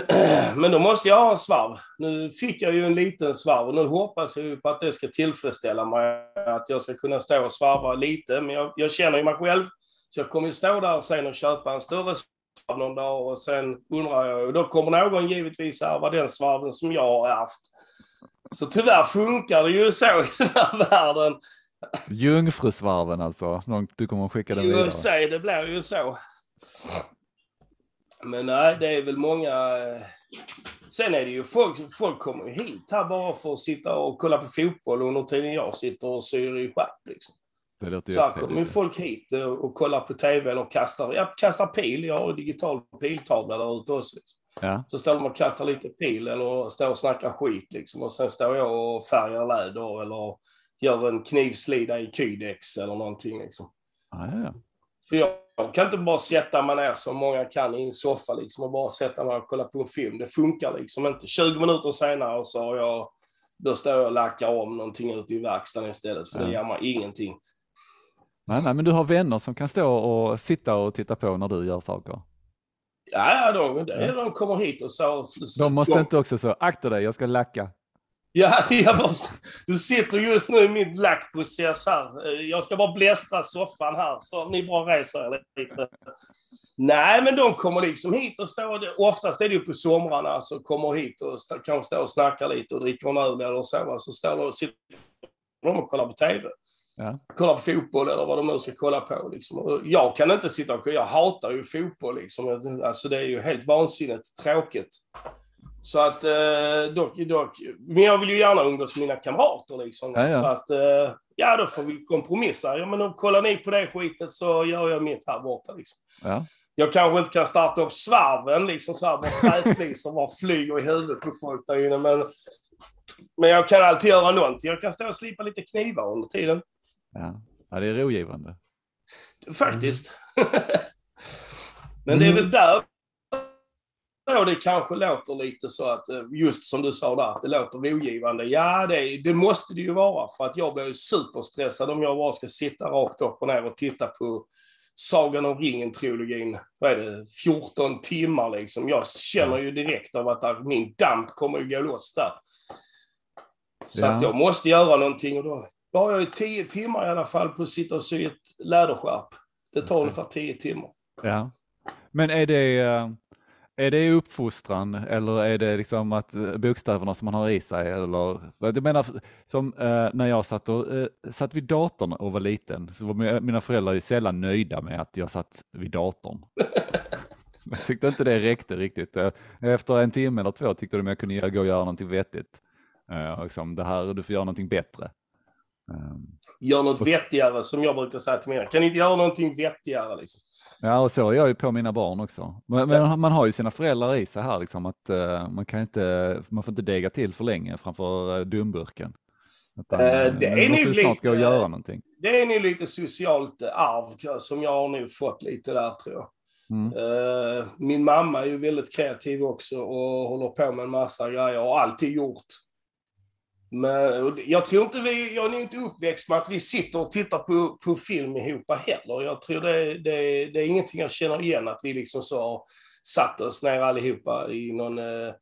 *clears throat* Men då måste jag ha en svarv. Nu fick jag ju en liten svarv och nu hoppas jag ju på att det ska tillfredsställa mig. Att jag ska kunna stå och svarva lite. Men jag, jag känner ju mig själv. Så jag kommer ju stå där sen och köpa en större någon dag och sen undrar jag, och då kommer någon givetvis ärva den svarven som jag har ärvt. Så tyvärr funkar det ju så *laughs* i den här världen. Jungfrusvarven alltså, du kommer att skicka den vidare. USA, det blir ju så. Men nej, det är väl många... eh, Sen är det ju folk, folk kommer hit här bara för att sitta och kolla på fotboll under tiden jag sitter och syr i skärp. Liksom. Det låter Så kommer folk hit och kollar på tv eller kastar, ja, kastar pil. Jag har en digital piltavla där ute också. Ja. Så står de och kastar lite pil eller står och snackar skit liksom. Och sen står jag och färgar läder eller gör en knivslida i Kydex eller någonting liksom. Ja, ja. För jag, kan inte bara sätta mig ner som många kan i en soffa liksom, och bara sätta mig och kolla på en film. Det funkar liksom inte. 20 minuter senare så har jag, då står jag och lackar om någonting ute i verkstaden istället, för Ja. det ger mig ingenting. Nej, nej, men du har vänner som kan stå och sitta och titta på när du gör saker. Ja, de, de, de kommer hit och så... De måste inte också så, akta dig, jag ska lacka. Ja, *laughs* jag bara, du sitter just nu i min lackprocess här. Jag ska bara blästra soffan här, så ni bara reser er lite. Nej, men de kommer liksom hit och står... Oftast är det ju på somrarna, så kommer hit och kanske står och snackar lite och dricker en öl eller så. Så står de och sitter de och kollar på TV. Ja. Kollar på fotboll eller vad de nu ska kolla på. Liksom. Jag kan inte sitta och... Jag hatar ju fotboll liksom. Alltså det är ju helt vansinnigt tråkigt. Så att, eh, dock, dock, men jag vill ju gärna umgås med mina kamrater liksom. Ja, ja. Så att, eh, ja då får vi kompromissa. Ja men då kollar ni på det skitet så gör jag mitt här borta liksom. Ja. Jag kanske inte kan starta upp svarven liksom så här, bara träflisor bara flyger i huvudet på folk där inne. Men, men jag kan alltid göra någonting. Jag kan stå och slipa lite knivar under tiden. Ja. ja, det är rogivande. Faktiskt. *laughs* Men det är väl där då det kanske låter lite så att, eh, just som du sa där, att det låter rogivande. Ja, det, det måste det ju vara, för att jag blir superstressad om jag bara ska sitta rakt upp och ner och titta på Sagan om ringen-trilogin, vad är det, 14 timmar liksom. Jag känner ju direkt av att min damp kommer ju gå loss där. Så Ja. att jag måste göra någonting och då, då har jag ju 10 timmar i alla fall på att sitta och sy ett läderskärp. Det tar ungefär 10 timmar. Ja. Men är det, eh, är det uppfostran eller är det liksom att eh, bokstäverna som man har i sig? Eller, jag menar, som eh, när jag satt, och, satt vid datorn och var liten så var mi- mina föräldrar ju sällan nöjda med att jag satt vid datorn. *laughs* jag tyckte inte det räckte riktigt. Efter en timme eller två tyckte de jag kunde gå och göra någonting vettigt. Liksom, det här, du får göra någonting bättre. Eh, Gör något vettigare, som jag brukar säga till mina. Kan ni inte göra någonting vettigare? Liksom? Ja, och så är jag ju på mina barn också. Men, men man har ju sina föräldrar i sig här, liksom, att eh, man, kan inte, man får inte dega till för länge framför uh, dumburken. Utan, Eh, eh, det är måste ju snart lite- gå och göra någonting. Det är nog lite socialt arv som jag har nog fått lite där, tror jag. Mm. Eh, min mamma är ju väldigt kreativ också och håller på med en massa grejer och har alltid gjort. Men jag tror inte vi, jag är inte uppväxt med att vi sitter och tittar på, på film ihop heller. Jag tror det, det, det är ingenting jag känner igen, att vi liksom så satt oss ner allihopa i någon eh,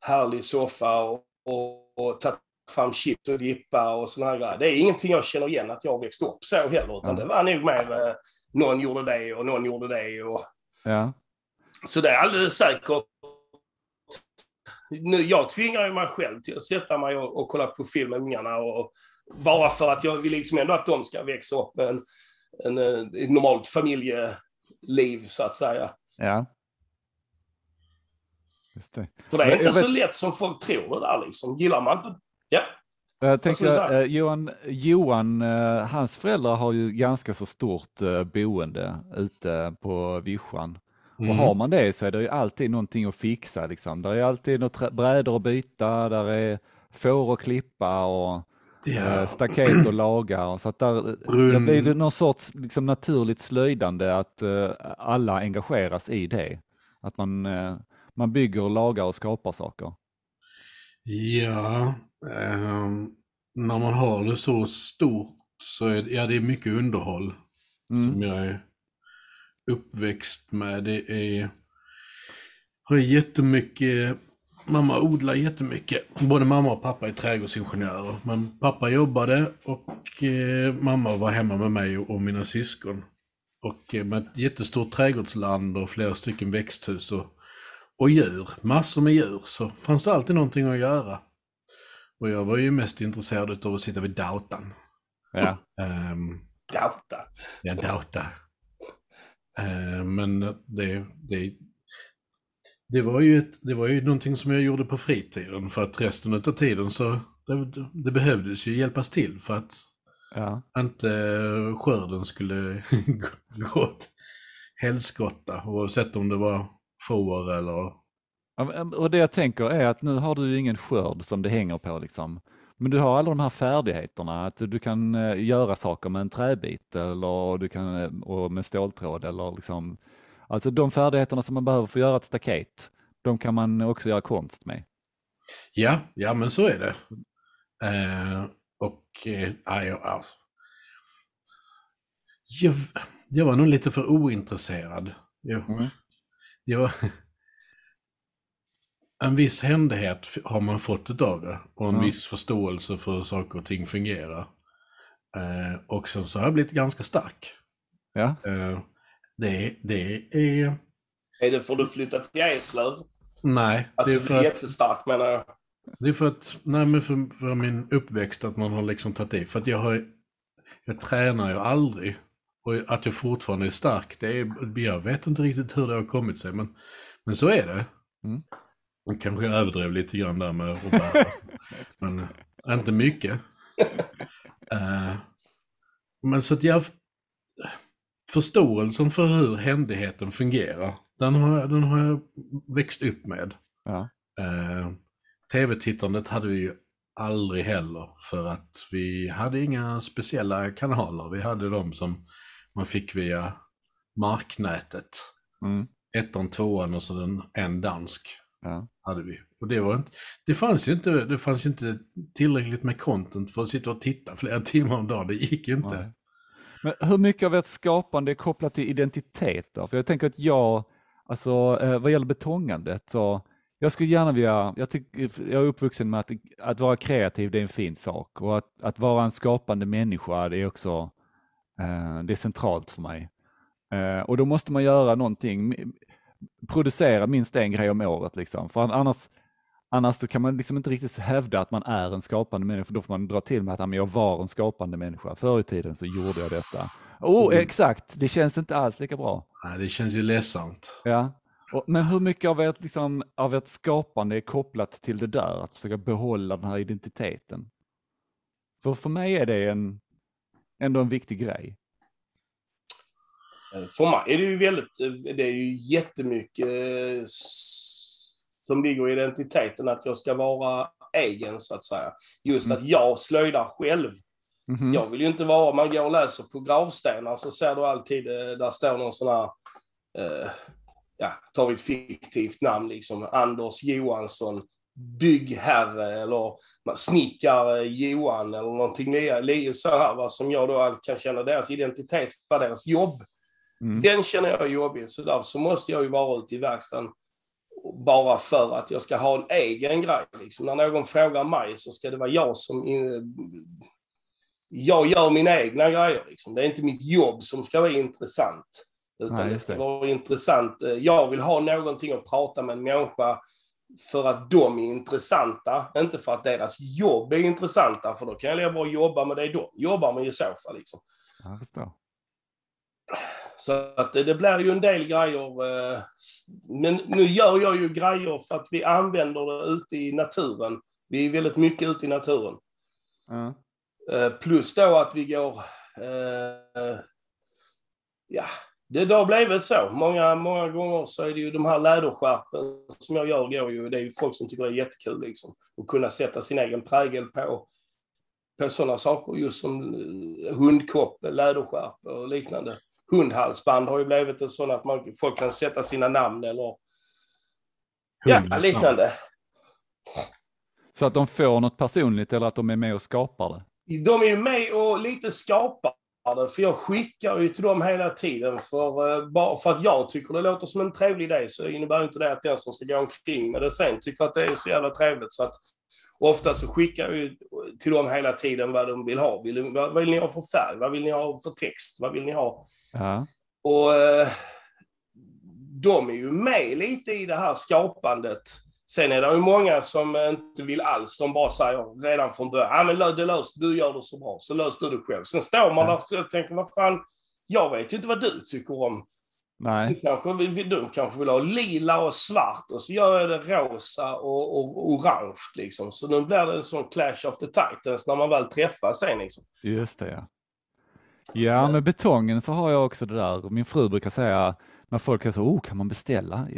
härlig soffa och, och, och tagit fram chips och dippa och såna här grejer. Det är ingenting jag känner igen att jag växte upp så heller, utan det var nog mer eh, någon gjorde det och någon gjorde det. Och, Ja. så det är alldeles säkert. Nu, jag tvingar ju mig själv till att sätta mig och, och kolla på film med ungarna. Och, bara för att jag vill liksom ändå att de ska växa upp med en, en, eh, ett normalt familjeliv, så att säga. ja. Just det. För det är Men inte så vet- lätt som folk tror det där liksom. Gillar man inte... Ja. Jag tänker, eh, Johan, Johan eh, hans föräldrar har ju ganska så stort eh, boende ute på vischan. Och Mm. har man det så är det ju alltid någonting att fixa. Liksom. Där är alltid något brädor att byta, där är får att klippa och eh, staket att laga. Och så att där, där Brunn- blir det någon sorts liksom, naturligt slöjdande att eh, alla engageras i det. Att man, eh, man bygger, lagar och skapar saker. Ja, ehm, när man har det så stort så är det, ja, det är mycket underhåll Mm. som jag är uppväxt med. Det är, har jättemycket, mamma odlar jättemycket. Både mamma och pappa är trädgårdsingenjörer. Men pappa jobbade och eh, mamma var hemma med mig och, och mina syskon. Och eh, med ett jättestort trädgårdsland och flera stycken växthus och, och djur, massor med djur, så fanns det alltid någonting att göra. Och jag var ju mest intresserad av att sitta vid datorn. Ja. Um, Dauta. Ja, Dauta. Eh, men det, det, det, var ju ett, det var ju någonting som jag gjorde på fritiden för att resten av tiden så det, det behövdes ju hjälpas till för att Ja. inte skörden skulle *laughs* gå åt helskotta oavsett om det var får eller... Och det jag tänker är att nu har du ju ingen skörd som det hänger på liksom. Men du har alla de här färdigheterna, att du kan eh, göra saker med en träbit eller du kan, eh, och med ståltråd eller liksom, alltså de färdigheterna som man behöver för att göra ett staket, de kan man också göra konst med. Ja, ja men så är det. Eh, och eh, jag, alltså. jag, jag var nog lite för ointresserad. Jag, Mm. jag, en viss händighet har man fått utav det och en Ja. viss förståelse för hur saker och ting fungerar. Eh, och sen så har jag blivit ganska stark. Ja, Eh, det, det är... Är det för att du flyttat till Eslöv? Nej, Att det är du blir att... jättestark menar jag. Det är för att, nej men för, för min uppväxt att man har liksom tagit i. För att jag har, jag tränar ju aldrig. Och att jag fortfarande är stark, det är, jag vet inte riktigt hur det har kommit sig. Men, men så är det. Mm. Jag Kanske överdrev lite grann där med bära. *laughs* men eh, inte mycket. *laughs* Eh, men så att jag, förståelsen för hur händigheten fungerar, den har, jag- den har jag växt upp med. ja, Eh, Tv-tittandet hade vi ju aldrig heller för att vi hade inga speciella kanaler. Vi hade de som man fick via marknätet. mm, Ettan, tvåan och så den, en dansk ja. hade vi. Och det, var inte, det, fanns ju inte, det fanns inte tillräckligt med content för att sitta och titta flera *laughs* timmar om dagen. Det gick ju inte. Nej. Men hur mycket av ert skapande är kopplat till identitet då? För jag tänker att jag, alltså eh, vad gäller betongandet, så jag skulle gärna vilja, jag, tycker, jag är uppvuxen med att, att vara kreativ det är en fin sak och att, att vara en skapande människa det är också, eh, det är centralt för mig. Eh, och då måste man göra någonting, producera minst en grej om året liksom, för annars, Annars då kan man liksom inte riktigt hävda att man är en skapande människa, för då får man dra till med att "Ja, men jag var en skapande människa. Förr i tiden så gjorde jag detta. Oh, Mm. exakt, det känns inte alls lika bra. Nej, det känns ju ledsamt. Ja. Och, men hur mycket av ert, liksom, av ert skapande är kopplat till det där, att försöka behålla den här identiteten? För för mig är det en, ändå en viktig grej. Eh, För mig är det ju väldigt, eh, det är ju jättemycket eh, som ligger i identiteten att jag ska vara egen så att säga. Just Mm. att jag slöjdar själv. Mhm. Jag vill ju inte vara, man går och läser på gravstenar så ser du alltid, där står någon sån här, eh, ja, tar vi ett fiktivt namn liksom, Anders Johansson, byggherre eller snickare Johan eller någonting så här, va, som jag då kan känna deras identitet för deras jobb. Mm. Den känner jag är jobbig, så därför så måste jag ju vara ute i verkstaden bara för att jag ska ha en egen grej. Liksom. När någon frågar mig så ska det vara jag som... In... Jag gör mina egna grejer. Liksom. Det är inte mitt jobb som ska vara intressant. Utan Nej, det just ska det. vara intressant. Eh, Jag vill ha någonting att prata med en människa för att de är intressanta, inte för att deras jobb är intressanta, för då kan jag och jobba med det de jobbar med i så fall. Liksom. Jag förstår. Så att det, det blir ju en del grejer. eh, Men nu gör jag ju grejer för att vi använder det ute i naturen. Vi är väldigt mycket ute i naturen. Eh, Plus då att vi går... eh, Ja, det det har blivit så. Många, många gånger så är det ju de här läderskärpen som jag gör, går ju, det är ju folk som tycker det är jättekul liksom. Att kunna sätta sin egen prägel på, på sådana saker, just som hundkoppel, läderskärp och liknande. Hundhalsband har ju blivit en sån att man, folk kan sätta sina namn eller ja, liknande. Så att de får något personligt eller att de är med och skapar det. De är ju med och lite skapar det, för jag skickar ju till dem hela tiden. För, eh, bara för att jag tycker det låter som en trevlig idé så innebär inte det att den som ska gå omkring med det sen tycker att det är så jävla trevligt. Så att ofta så skickar jag ju till dem hela tiden vad de vill ha. Vill, vad vill ni ha för färg? Vad vill ni ha för text? Vad vill ni ha? Ja. Och eh, de är ju med lite i det här skapandet. Sen är det ju många som inte vill alls. De bara säger redan från början, ah, men det löser du, gör det så bra, så lös du det själv. Sen står man Ja. där och tänker, vad fan, jag vet ju inte vad du tycker om. Du Nej, kanske vill, du kanske vill ha lila och svart och så gör jag det rosa och, och orange liksom. Så nu blir det en sån clash of the titans när man väl träffas sen liksom. just det ja. Ja, med betongen så har jag också det där. Min fru brukar säga när folk är så, oh, kan man beställa?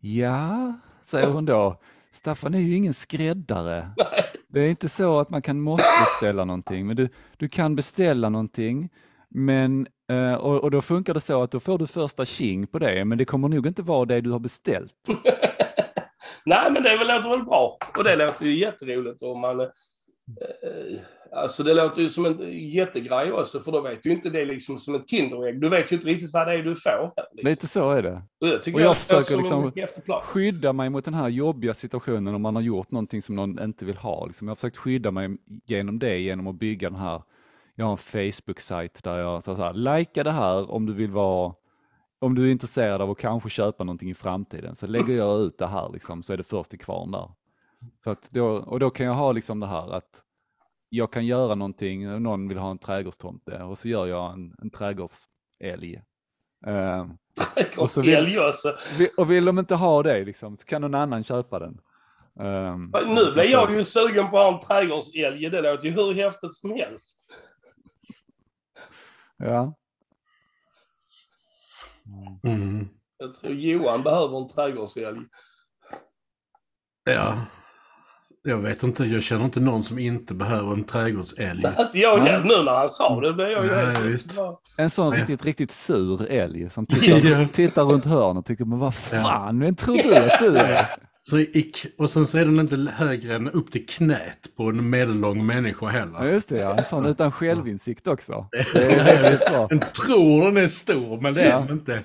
Ja, säger hon då. Staffan är ju ingen skräddare. *laughs* Det är inte så att man kan måste beställa någonting, men du, du kan beställa någonting, men, eh, och, och då funkar det så att då får du första tjing på det, men det kommer nog inte vara det du har beställt. *laughs* Nej, men det låter väl bra. Och det låter ju jätteroligt om man... Eh, alltså det låter ju som en jättegrej också, för då vet du inte det liksom som ett Kinderägg. Du vet ju inte riktigt vad det är du får. Liksom. Lite så är det. Och det tycker Och jag jag, försöker liksom skydda mig mot den här jobbiga situationen om man har gjort någonting som någon inte vill ha. Liksom. Jag har försökt skydda mig genom det, genom att bygga den här, jag har en Facebook-sajt där jag så här, likea det här om du vill vara, om du är intresserad av att kanske köpa någonting i framtiden, så lägger jag ut det här liksom, så är det först till kvarn där. Så att då, och då kan jag ha liksom det här att jag kan göra någonting, någon vill ha en trädgårdstomte och så gör jag en, en trädgårdsälg. Eh, och så vill- vi- och vill de inte ha det liksom, så kan någon annan köpa den. Ehm, Nu blir så- jag ju sugen på att ha en trädgårdsälg. Det låter ju hur häftigt som helst. Ja. Mm. Jag tror Johan behöver en trädgårdsälg. Ja. Jag vet inte, jag känner inte någon som inte behöver en trädgårdsälg. Inte jag Nej. Nu när han sa det blev jag ju helt. En sån Nej. riktigt, riktigt sur älg som tittar, *laughs* Ja. tittar runt hörnet och tycker, men vad fan, vem tror du att du är? Så i, och sen så är den inte högre än upp till knät på en medellång människa Ja, heller. just det, ja. en sån utan självinsikt också. Det är väldigt bra. *laughs* Den tror den är stor, men det är Ja. den inte.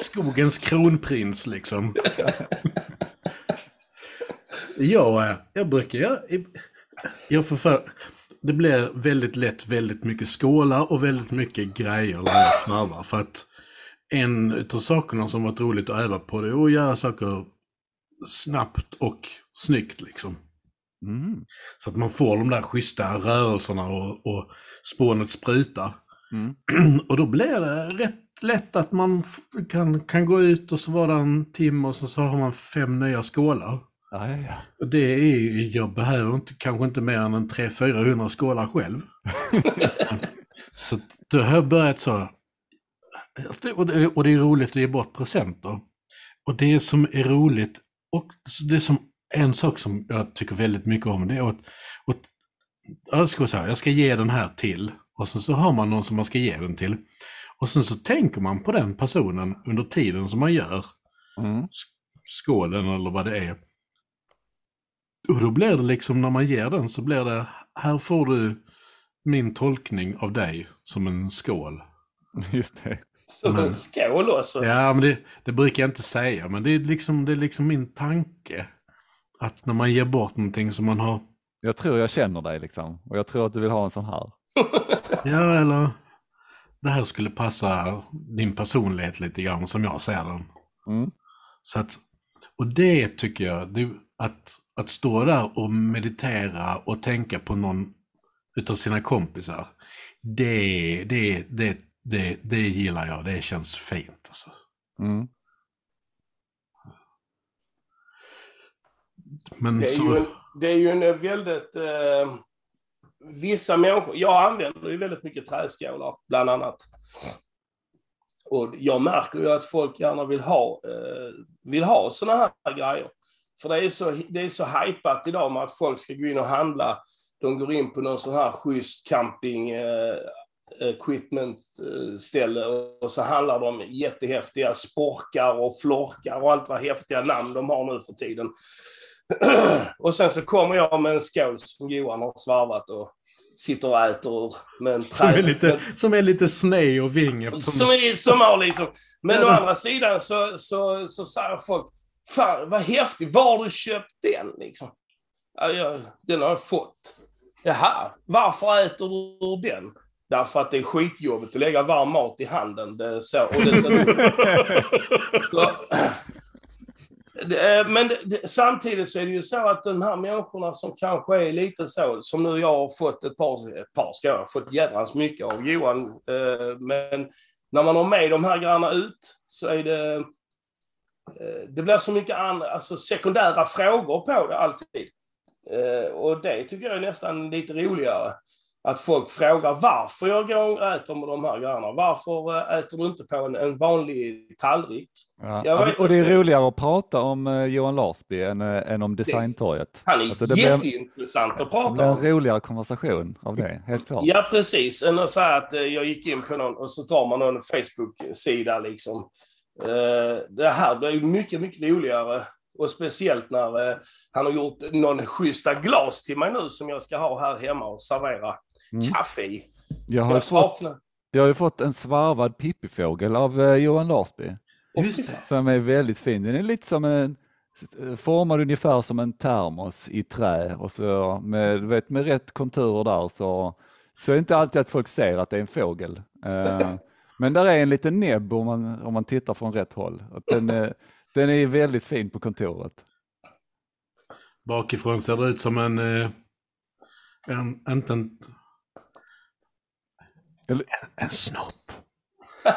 Skogens kronprins liksom. Ja, eh, jag brukar... Jag, jag får för, det blir väldigt lätt väldigt mycket skålar och väldigt mycket grejer när jag snarvar. För att en av sakerna som varit roligt att öva på det är att göra saker snabbt och snyggt liksom. Mm. Så att man får de där schyssta rörelserna och, och spånet sprutar. Mm. *clears throat* Och då blir det rätt lätt att man kan, kan gå ut och så var det en timme och så, så har man fem nya skålar. Och det är, jag behöver inte, kanske inte mer än en 300-400 skålar själv. *laughs* så då har jag börjat så. Och det, och det är roligt att ge bort presenter. Och det som är roligt, och det som en sak som jag tycker väldigt mycket om, det är att, att jag ska säga, jag ska ge den här till. Och sen så har man någon som man ska ge den till. Och sen så tänker man på den personen under tiden som man gör Mm. skålen eller vad det är. Och då blir det liksom när man ger den så blir det, här får du min tolkning av dig som en skål. *laughs* Just det. Som en skål också. Ja, men det, det brukar jag inte säga, men det är, liksom, det är liksom min tanke. Att när man ger bort någonting som man har, Jag tror jag känner dig liksom och jag tror att du vill ha en sån här. *laughs* ja eller det här skulle passa din personlighet lite grann som jag ser den. Mm. Så att, och det tycker jag, det, att, att stå där och meditera och tänka på någon utav sina kompisar, det, det, det, det, det gillar jag, det känns fint. Alltså. Mm. Men Det är, så, ju en, det är ju en väldigt... Eh, vissa människor... Jag använder ju väldigt mycket träskålar, bland annat. Och jag märker ju att folk gärna vill ha, eh, vill ha såna här grejer. För det är, så, det är så hypat idag med att folk ska gå in och handla. De går in på någon sån här schysst camping eh, equipment eh, ställe och så handlar de jättehäftiga sporkar och florkar och allt vad häftiga namn de har nu för tiden. *clears throat* och sen så kommer jag med en skål som Johan har svarvat och sitter och äter ur med en som, är lite, som är lite sned och ving. eftersom- som, är, som har lite... Men å andra sidan så, så, så säger folk, fan vad häftigt, var har du köpt den liksom? Ja, jag, den har jag fått. Jaha, varför äter du den? Därför att det är skitjobbigt att lägga varm mat i handen. Det så, och det så, *laughs* Men det, samtidigt så är det ju så att de här människorna som kanske är lite så, som nu jag har fått ett par, ett par ska jag ha fått jädrans mycket av Johan, eh, men när man har med de här grejerna ut så är det, det blir så mycket andra, alltså sekundära frågor på det alltid. Eh, och det tycker jag är nästan lite roligare. att folk frågar varför jag går och äter med de här grejerna. Varför eh, äter du inte på en, en vanlig tallrik? Ja. Och det är roligare att prata om eh, Johan Larsby än, eh, än om Designtorget. Han är Alltså, det blir- jätteintressant att Det prata blir en om. roligare konversation av det, helt klart. Ja, precis. Än att säga att eh, jag gick in på någon och så tar man någon Facebook-sida liksom. Eh, Det här blir mycket, mycket roligare. Och speciellt när eh, han har gjort någon schyssta glas till mig nu som jag ska ha här hemma och servera Mm. kaffe i. Jag har, jag fått, jag har ju fått en svarvad pippifågel av eh, Johan Larsby. Just det. Som är väldigt fin. Den är lite som en, formad ungefär som en termos i trä och så med, vet, med rätt konturer där så, så är det inte alltid att folk ser att det är en fågel. *laughs* Eh, men där är en liten näbb om man, om man tittar från rätt håll. Att den, är- den är väldigt fin på kontoret. Bakifrån ser det ut som en... eh, en inte en... En, en snopp. *laughs*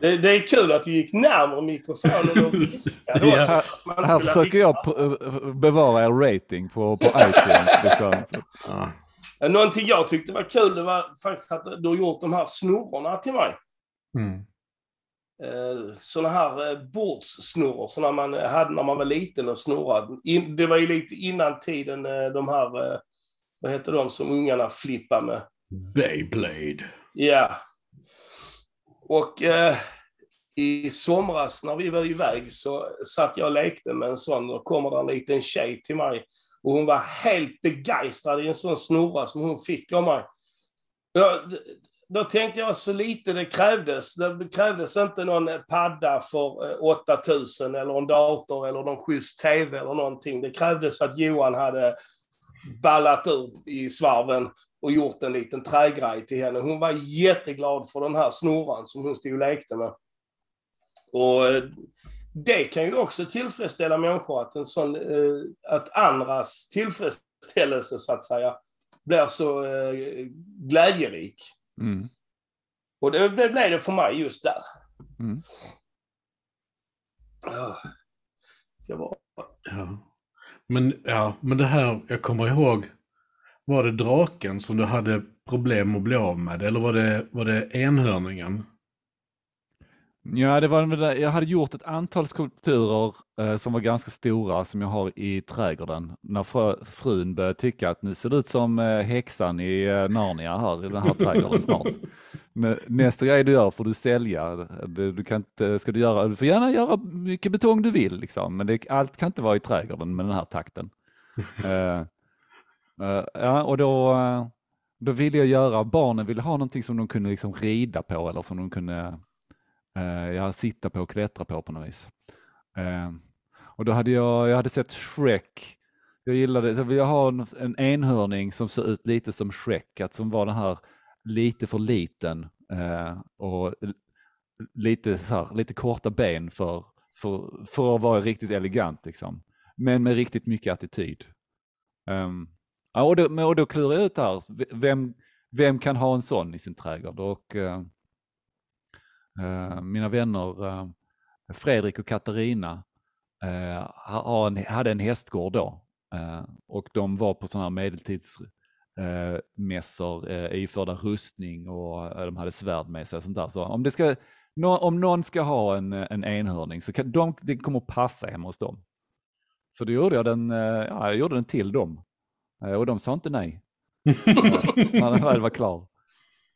Det, det är kul att du gick närmare mikrofonen och *laughs* viskade Ja, Här skulle- försöker jag p- bevara er rating på, på iTunes. Liksom. Ja. Någonting jag tyckte var kul, det var faktiskt att du har gjort de här snurrorna till mig. Mm. Eh, såna här eh, bordssnurror, såna man hade när man var liten och snurrade. Det var ju lite innan tiden eh, de här, eh, vad heter de som ungarna flippar med? Beyblade. Ja. Och eh, i somras när vi var iväg så satt jag och lekte med en sån och kommer det en liten tjej till mig och hon var helt begeistrad i en sån snurra som hon fick av mig. Jag, då tänkte jag så lite det krävdes. Det krävdes inte någon padda för eh, 8000 eller en dator eller någon schysst tv eller någonting. Det krävdes att Johan hade ballat ur i svarven och gjort en liten trägrej till henne. Hon var jätteglad för den här snurran som hon stod och lekte med. Och eh, det kan ju också tillfredsställa människor, att, en sån, eh, att andras tillfredsställelse så att säga blir så eh, glädjerik. mm, Och det, det blev det för mig just där. mm. Ja. Jag bara, Ja. Men, ja, men det här, jag kommer ihåg, var det draken som du hade problem att bli av med? Eller var det, var det enhörningen? Ja, det var, det jag hade gjort ett antal skulpturer eh, som var ganska stora som jag har i trädgården. När frö, frun började tycka att nu ser det ut som eh, häxan i eh, Narnia här i den här trädgården snart. Men nästa grej du gör får du sälja. Du, du, kan inte, ska du, göra, du får gärna göra mycket betong du vill, liksom. men det, allt kan inte vara i trädgården med den här takten. *laughs* Eh, eh, ja, och då, eh, då ville jag göra, barnen ville ha någonting som de kunde liksom rida på eller som de kunde eh, jag sitta på och klättra på på något vis. Eh, och då hade jag, jag hade sett Shrek. Jag gillade, så jag har ha en, en enhörning som ser ut lite som Shrek, att som var den här lite för liten eh, och lite, så här, lite korta ben för, för, för att vara riktigt elegant liksom. Men med riktigt mycket attityd. Um, ja, och, då, och då klurar jag ut här, vem, vem kan ha en sån i sin trädgård? Och, uh, mina vänner eh, Fredrik och Katarina eh, hade en hästgård då eh, och de var på sådana här medeltidsmässor eh, mässor, eh, iförda rustning och eh, de hade svärd med sig och sånt där. Så om, det ska, om någon ska ha en, en enhörning så kan de, det kommer passa hemma hos dem. Så då gjorde jag den, eh, ja, jag gjorde den till dem Eh, och de sa inte nej *laughs* när den väl var klar.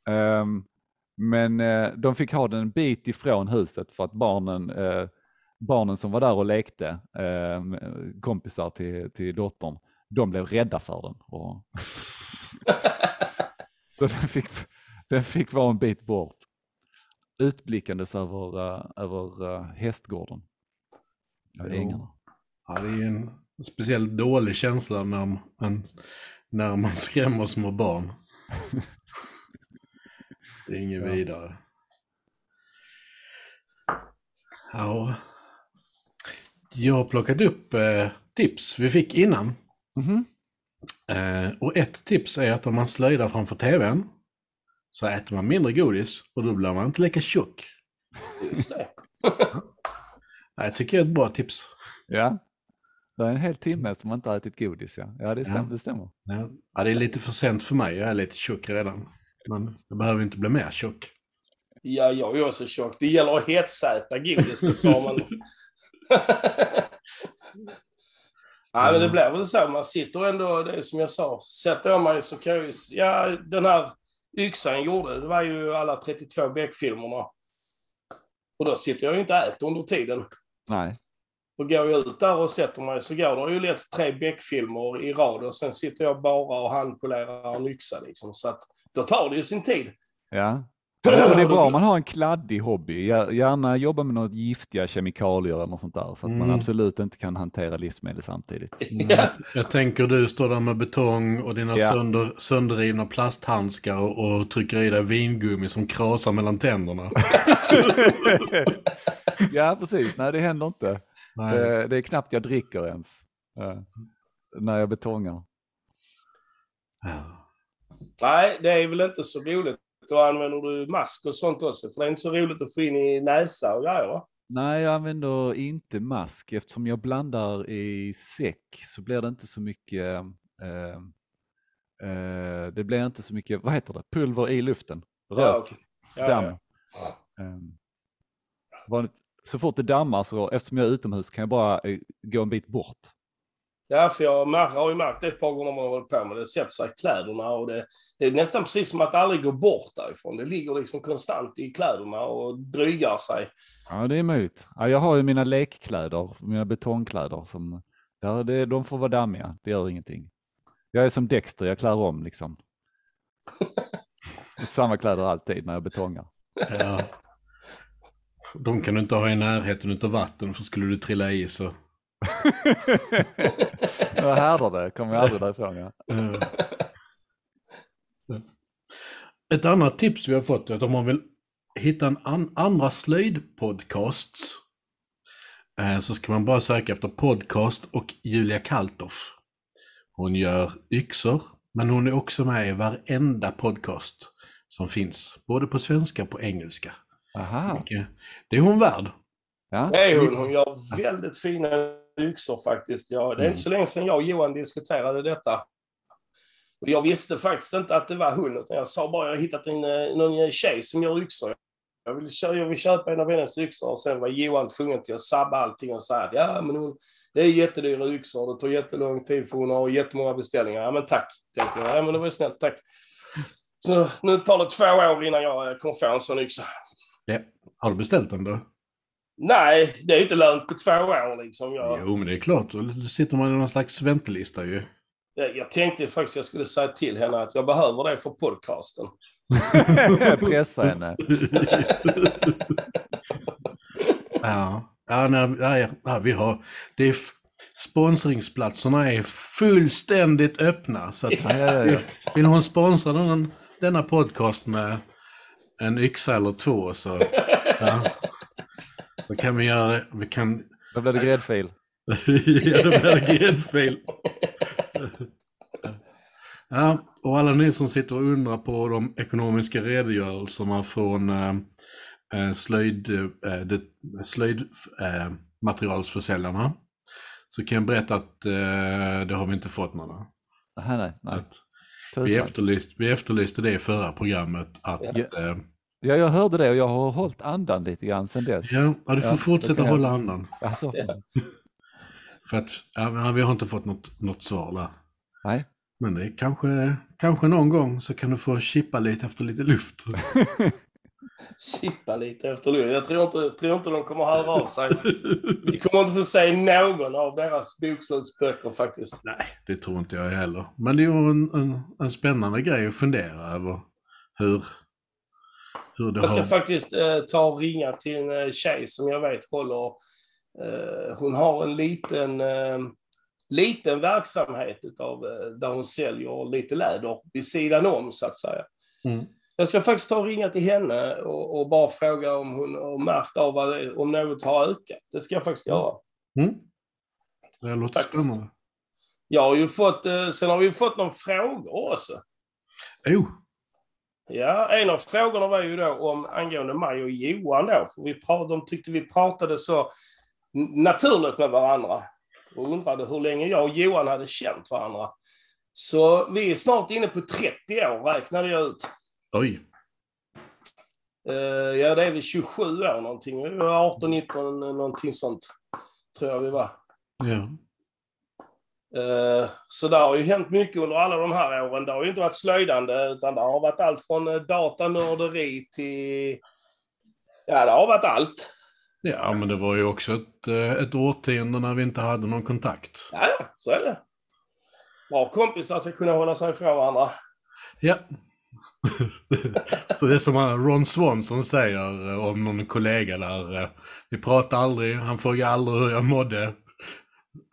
Ehm, men eh, de fick ha den en bit ifrån huset för att barnen, eh, barnen som var där och lekte, eh, kompisar till, till dottern, de blev rädda för den. Och *laughs* så den fick, den fick vara en bit bort. Utblickandes över, eh, över eh, hästgården. Ängarna. Ja, det är en speciellt dålig känsla när man, när man skrämmer små barn. *laughs* Det är inget Ja. vidare. Ja. Jag har plockat upp eh, tips vi fick innan. Mhm. Eh, och ett tips är att om man slöjdar framför tvn så äter man mindre godis och då blir man inte lika tjock. Just det. Ja, Jag tycker det är ett bra tips. Ja. Det är en hel timme som man inte har ätit godis. Ja, ja det, stämmer, Ja. det stämmer. Ja. ja, det är lite för sent för mig. Jag är lite tjock redan. Men jag behöver inte bli mer tjock. Ja, jag är också tjock. Det gäller att hetsäta godiset, sa man. *laughs* Nej, men det blir väl så. Man sitter ändå, det är som jag sa, sätter jag mig så kan jag ju... Ja, den här yxan jag gjorde, det var ju alla 32 Beck-filmerna. Och då sitter jag ju inte och äter under tiden. Nej, Och går jag ut där och sätter mig så går det ju lätt tre Beck-filmer i rad och sen sitter jag bara och handpolerar en yxa liksom. Så att då tar det ju sin tid. ja. Det är bra om man har en kladdig hobby. Gär- Gärna jobba med något giftiga kemikalier eller något sånt där. Så att man Mm. absolut inte kan hantera livsmedel samtidigt. Ja. Jag tänker du står där med betong och dina Ja. sönder, sönderrivna plasthandskar och, trycker i dig vingummi som krasar mellan tänderna. *laughs* ja, precis. Nej, det händer inte. Nej. Det, det är knappt jag dricker ens. eh, när jag betongar. Ja. Nej, det är väl inte så roligt. Då använder du mask och sånt också. För det är inte så roligt att få in i näsa och grejer va? Nej, jag använder inte mask. Eftersom jag blandar i säck så blir det inte så mycket eh, eh, det blir inte så mycket, vad heter det, pulver i luften. Rök, Ja, okej. Ja, damm. ja. Ehm, vanligt, så fort det dammar så, eftersom jag är utomhus kan jag bara eh, gå en bit bort. Ja, för jag har ju märkt det ett par gånger man har hållit på med det. sätter sig i kläderna och det, det är nästan precis som att det aldrig går bort därifrån. Det ligger liksom konstant i kläderna och drygar sig. Ja, det är möjligt. Ja, jag har ju mina lekkläder, mina betongkläder. Som, där det, de får vara dammiga, det gör ingenting. Jag är som Dexter, jag klär om liksom. *laughs* Samma kläder alltid när jag betongar. Ja. De kan du inte ha i närheten av vatten för skulle du trilla i så. *laughs* Jag härdar det, kommer jag aldrig därifrån. Ja. Eh. Ett annat tips vi har fått är att om man vill hitta en an andra slöjdpodcasts eh, så ska man bara söka efter podcast och Julia Kaltoff. Hon gör yxor, men hon är också med i varenda podcast som finns, både på svenska och på engelska. Aha, Det är hon värd. ja. Det är hon. Hon gör väldigt fina yxor faktiskt. Ja, det är inte så länge sedan jag och Johan diskuterade detta. Och jag visste faktiskt inte att det var hon, utan jag sa bara jag har hittat en, eh, någon tjej som gör yxor. Jag vill, jag vill köpa en av hennes yxor och sen var Johan tvungen till att sabba allting och säga att ja, men hon, det är jättedyra yxor, det tar jättelång tid för hon har jättemånga beställningar. Ja, men tack, tänkte jag. Ja, men det var ju snällt, tack. Så nu tar det två år innan jag eh, kommer få en sån yxa. Ja. Har du beställt den då? Nej, det är ju inte lönt på två år liksom. Jag, Jo, men det är klart. Då sitter man i någon slags väntelista ju. jag, jag tänkte faktiskt jag skulle säga till henne att jag behöver det för podcasten. *laughs* Pressa henne. *laughs* Ja, ja, nej, nej, ja vi har... Det är sponsringsplatserna är fullständigt öppna. Så att, Ja, ja, ja. vill hon sponsra den, denna podcast med en yxa eller två så... *laughs* Ja, då kan vi göra... Vi kan... Då blir det gräddfil. *laughs* ja, då blir det gräddfil. Ja, och alla ni som sitter och undrar på de ekonomiska redogörelserna från eh, eh, slöjd, eh, det, slöjd eh, så kan jag berätta att eh, det har vi inte fått några. Nej, nej, vi, efterlyste, vi efterlyste det i förra programmet. Att, Ja. eh, Ja, jag hörde det och jag har hållit andan lite grann sedan dess. ja, ja, du får Ja, fortsätta jag- hålla andan. Alltså, För att ja, vi har inte fått något, något svar där. nej. Men det kanske, kanske någon gång så kan du få chippa lite efter lite luft. *laughs* Chippa lite efter luft. Jag tror inte, tror inte de kommer höra av sig. Vi kommer inte få se någon av deras bokslutsböcker faktiskt. Nej, det tror inte jag heller. Men det är ju en, en, en spännande grej att fundera över hur, Jag ska har... faktiskt eh, ta och ringa till en eh, tjej som jag vet håller... Eh, hon har en liten, eh, liten verksamhet utav, eh, där hon säljer lite läder vid sidan om så att säga. Mm. Jag ska faktiskt ta och ringa till henne och, och bara fråga om hon har märkt av vad om något har ökat. Det ska jag faktiskt göra. Mm. Det låter Faktiskt. spännande. Jag har ju fått, eh, sen har vi fått någon frågor också. Oh, Ja, en av frågorna var ju då om angående mig och Johan då. För vi pratade, de tyckte vi pratade så naturligt med varandra. och undrade hur länge jag och Johan hade känt varandra. Så vi är snart inne på 30 år, räknade jag ut. Oj. Uh, ja, det är väl 27 år någonting. Vi var 18, 19, någonting sånt. Tror jag vi var. Ja. Uh, så det har ju hänt mycket under alla de här åren. Det har ju inte varit slöjdande, utan det har varit allt från uh, datanörderi till... Ja, det har varit allt. Ja, men det var ju också ett, eh, ett årtionde när vi inte hade någon kontakt. Ja, så är det. Bra kompisar ska kunna hålla sig ifrån varandra. Ja. *laughs* så det är som Ron Swanson säger eh, om någon kollega där. eh, Vi pratar aldrig, han frågar aldrig hur jag mådde.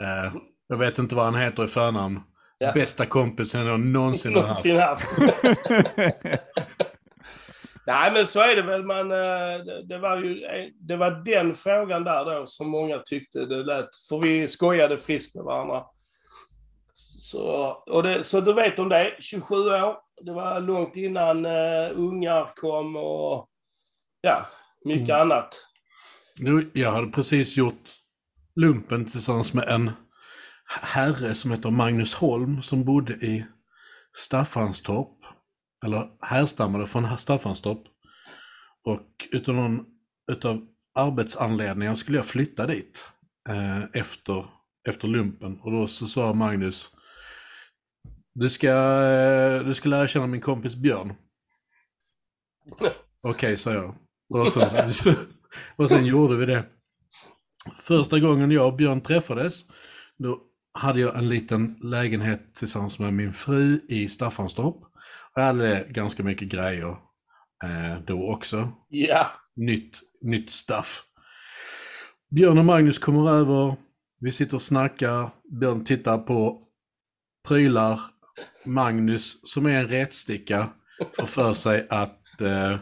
Eh, Jag vet inte vad han heter i förnamn. Ja. Bästa kompisen jag någonsin har haft. Någonsin haft. *laughs* Nej, men så är det väl. Man, eh, det- var ju, eh, det var den frågan där då som många tyckte det lät. För vi skojade friskt med varandra. Så, och det, så du vet om det, 27 år. Det var långt innan uh, ungar kom och ja, mycket Mm. annat. Nu, jag hade precis gjort lumpen tillsammans med en herre som heter Magnus Holm som bodde i Staffanstorp. Eller härstammade från Staffanstorp. Och utav någon utav arbetsanledningar skulle jag flytta dit eh, efter, efter lumpen. Och då så sa Magnus du ska, eh, du ska lära känna min kompis Björn. *laughs* Okej, sa jag. Och sen, *laughs* och sen gjorde vi det. Första gången jag och Björn träffades, då hade jag en liten lägenhet tillsammans med min fru i Staffanstorp. Jag hade ganska mycket grejer eh, då också. Ja, Nytt, nytt stuff. Björn och Magnus kommer över, vi sitter och snackar, Björn tittar på prylar. Magnus, som är en rätsticka, får för sig att eh,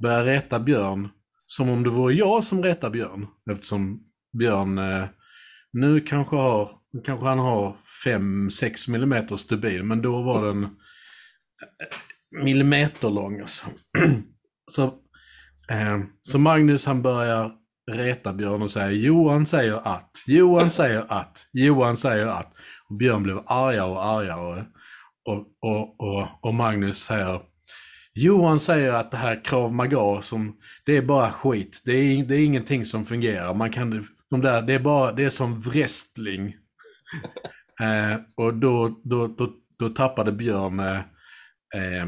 börja rätta Björn som om det vore jag som rättar Björn. Eftersom Björn eh, nu kanske har, kanske han har 5-6 millimeter stubin, men då var den eh, millimeterlång. millimeter lång. Alltså. *clears throat* så, eh, så Magnus han börjar reta Björn och säger Johan säger att, Johan säger att, Johan säger att. Och Björn blev argare och argare. Och, och, och, och Magnus säger Johan säger att det här krav maga som, det är bara skit. Det är, det är ingenting som fungerar. Man kan, de där, det är bara, det är som wrestling. *laughs* eh, och då, då, då, då tappade Björn eh, eh,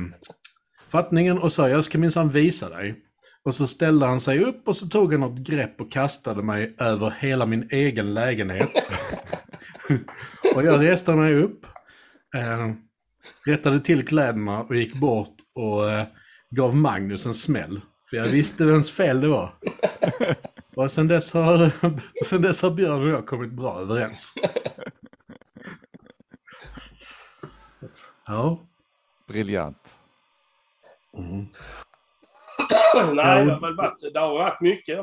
fattningen och sa jag ska minsann visa dig. Och så ställde han sig upp och så tog han något grepp och kastade mig över hela min egen lägenhet. *laughs* och jag reste mig upp, eh, rättade till kläderna och gick bort och eh, gav Magnus en smäll. För jag visste vems fel det var. *laughs* Och sen dess, har, *laughs* sen dess har Björn och jag kommit bra överens. Ja. Briljant. Mm. Nej, det har, varit, det har varit mycket.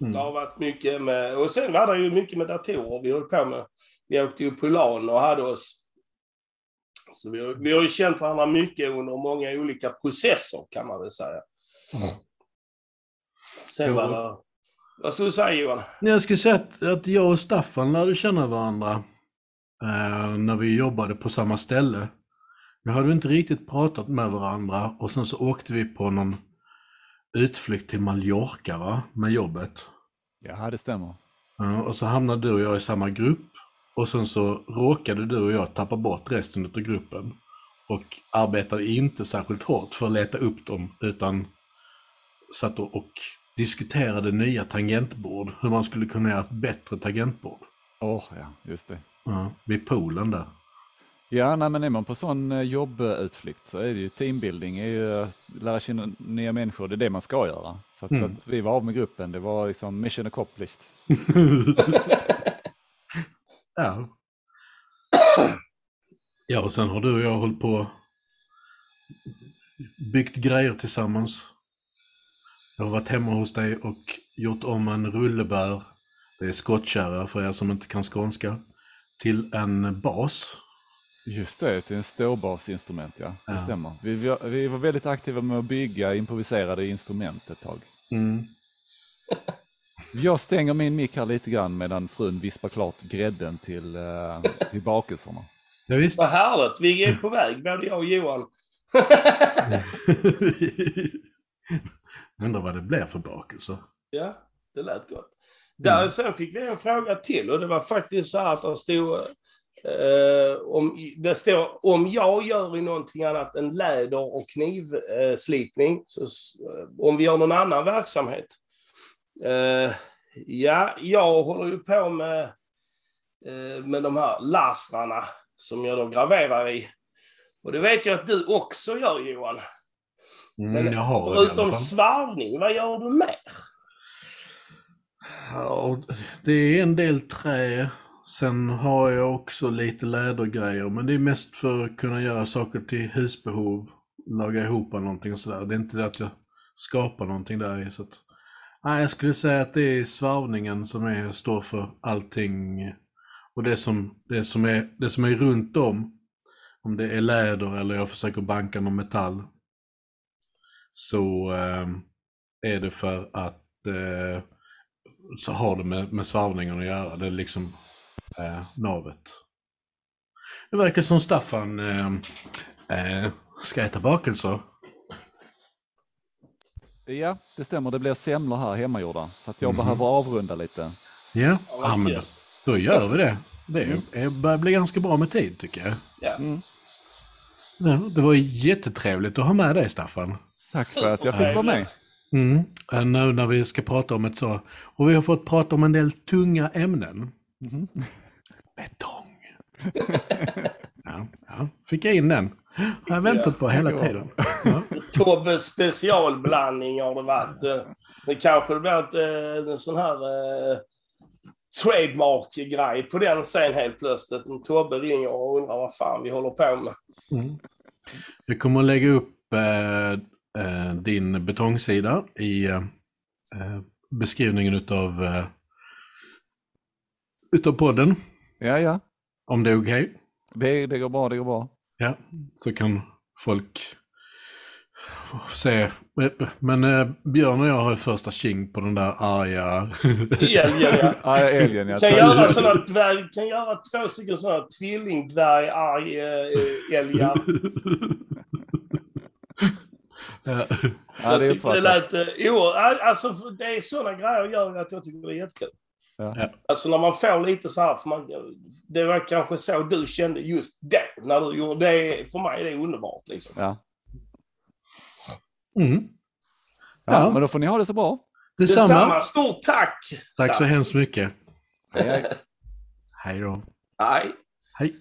Mm. Det har varit mycket med... Och sen var det ju mycket med datorer vi höll på med. Vi åkte ju på LAN och hade oss... Så vi, har- vi har ju känt varandra mycket under många olika processer, kan man väl säga. Mm. Sen Jo. var det... Vad skulle du säga, Johan? Jag skulle säga att, att jag och Staffan lärde känna varandra eh, när vi jobbade på samma ställe. Vi hade inte riktigt pratat med varandra och sen så åkte vi på någon utflykt till Mallorca va, med jobbet. Ja, det stämmer. Och så hamnade du och jag i samma grupp och sen så råkade du och jag tappa bort resten av gruppen. Och arbetade inte särskilt hårt för att leta upp dem utan satt och diskuterade nya tangentbord. Hur man skulle kunna göra ett bättre tangentbord. Åh, ja, just det. Ja, vid poolen där. Ja, nej, men är man på sån eh, jobbutflykt så är det ju teambuilding, är ju lära känna nya människor, det är det man ska göra. Så att, Mm. att vi var av med gruppen, det var liksom mission accomplished. *laughs* ja. Ja, och sen har du och jag hållit på byggt grejer tillsammans. Jag har varit hemma hos dig och gjort om en rullebär, det är skottkärra för er som inte kan skånska, till en bas. Just det, till en ståbasinstrument, ja. Det Ja. stämmer. Vi, vi, var väldigt aktiva med att bygga improviserade instrument ett tag. Mm. Jag stänger min mick här lite grann medan frun vispar klart grädden till, eh, till bakelserna. Ja, visst. Vad härligt. Vi är på väg, både jag och Johan. *laughs* *laughs* Undrar vad det blir för bakelser. ja, det lät gott. Där, Sen fick vi en fråga till och det var faktiskt så att det stod eh, om, det står om jag gör i någonting annat än läder och knivslipning, så, om vi gör någon annan verksamhet. Eh, ja, jag håller ju på med, eh, med de här lasrarna som jag då graverar i. Och det vet jag att du också gör Johan. Mm, jag har Förutom svarvning, vad gör du mer? Ja, det är en del trä. Sen har jag också lite lädergrejer, men det är mest för att kunna göra saker till husbehov. Laga ihop någonting sådär. Det är inte det att jag skapar någonting där i. Så att, nej, jag skulle säga att det är svarvningen som är, står för allting. Och det som, det, som är, det som är runt om, om det är läder eller jag försöker banka någon metall, så eh, är det för att eh, så har det med, med svarvningen att göra. Det är liksom eh, navet. Det verkar som Staffan eh, eh, ska äta bakelser. Ja, det stämmer. Det blir semlor här hemmagjorda. Så att jag Mhm. behöver avrunda lite. Ja, ja men då, gör vi det. Det är- börjar bli ganska bra med tid tycker jag. Ja. Mm. Det var jättetrevligt att ha med dig Staffan. Tack för att jag fick vara med. Mm. eh, Nu när vi ska prata om ett så. Och vi har fått prata om en del tunga ämnen. Mhm. Betong. *laughs* ja, ja, fick jag in den. Har jag väntat på hela tiden. Ja. *laughs* Tobbes specialblandning har det varit. Eh, Det kanske blir ett, eh, en sån här eh, trademark-grej på den sen helt plötsligt. När Tobbe ringer och undrar vad fan vi håller på med. Mm. Jag kommer att lägga upp eh, eh, din betongsida i eh, eh, beskrivningen utav, eh, utav podden. Ja, ja. Om det är okej. Det, det går bra, det går bra. Ja, så kan folk se. Men eh, Björn och jag har första tjing på den där arga... *laughs* Älgen, ja. Kan göra, såna dvärg, kan göra två stycken sådana tvillingdvärg-älgar. *laughs* *laughs* Ja. Ja, jag det är tycker det lät... eh, Jo, alltså det är sådana grejer gör att jag tycker det är jättekul. Ja. Alltså när man får lite så här, för man, det var kanske så du kände just det, när du gjorde det. För mig är det underbart liksom. Ja. Mm. Ja, Ja, men då får ni ha det så bra. detsamma. Detsamma. Stort tack! Tack så hemskt mycket. Hej, *laughs* hej. Hej då. Hej. Hej.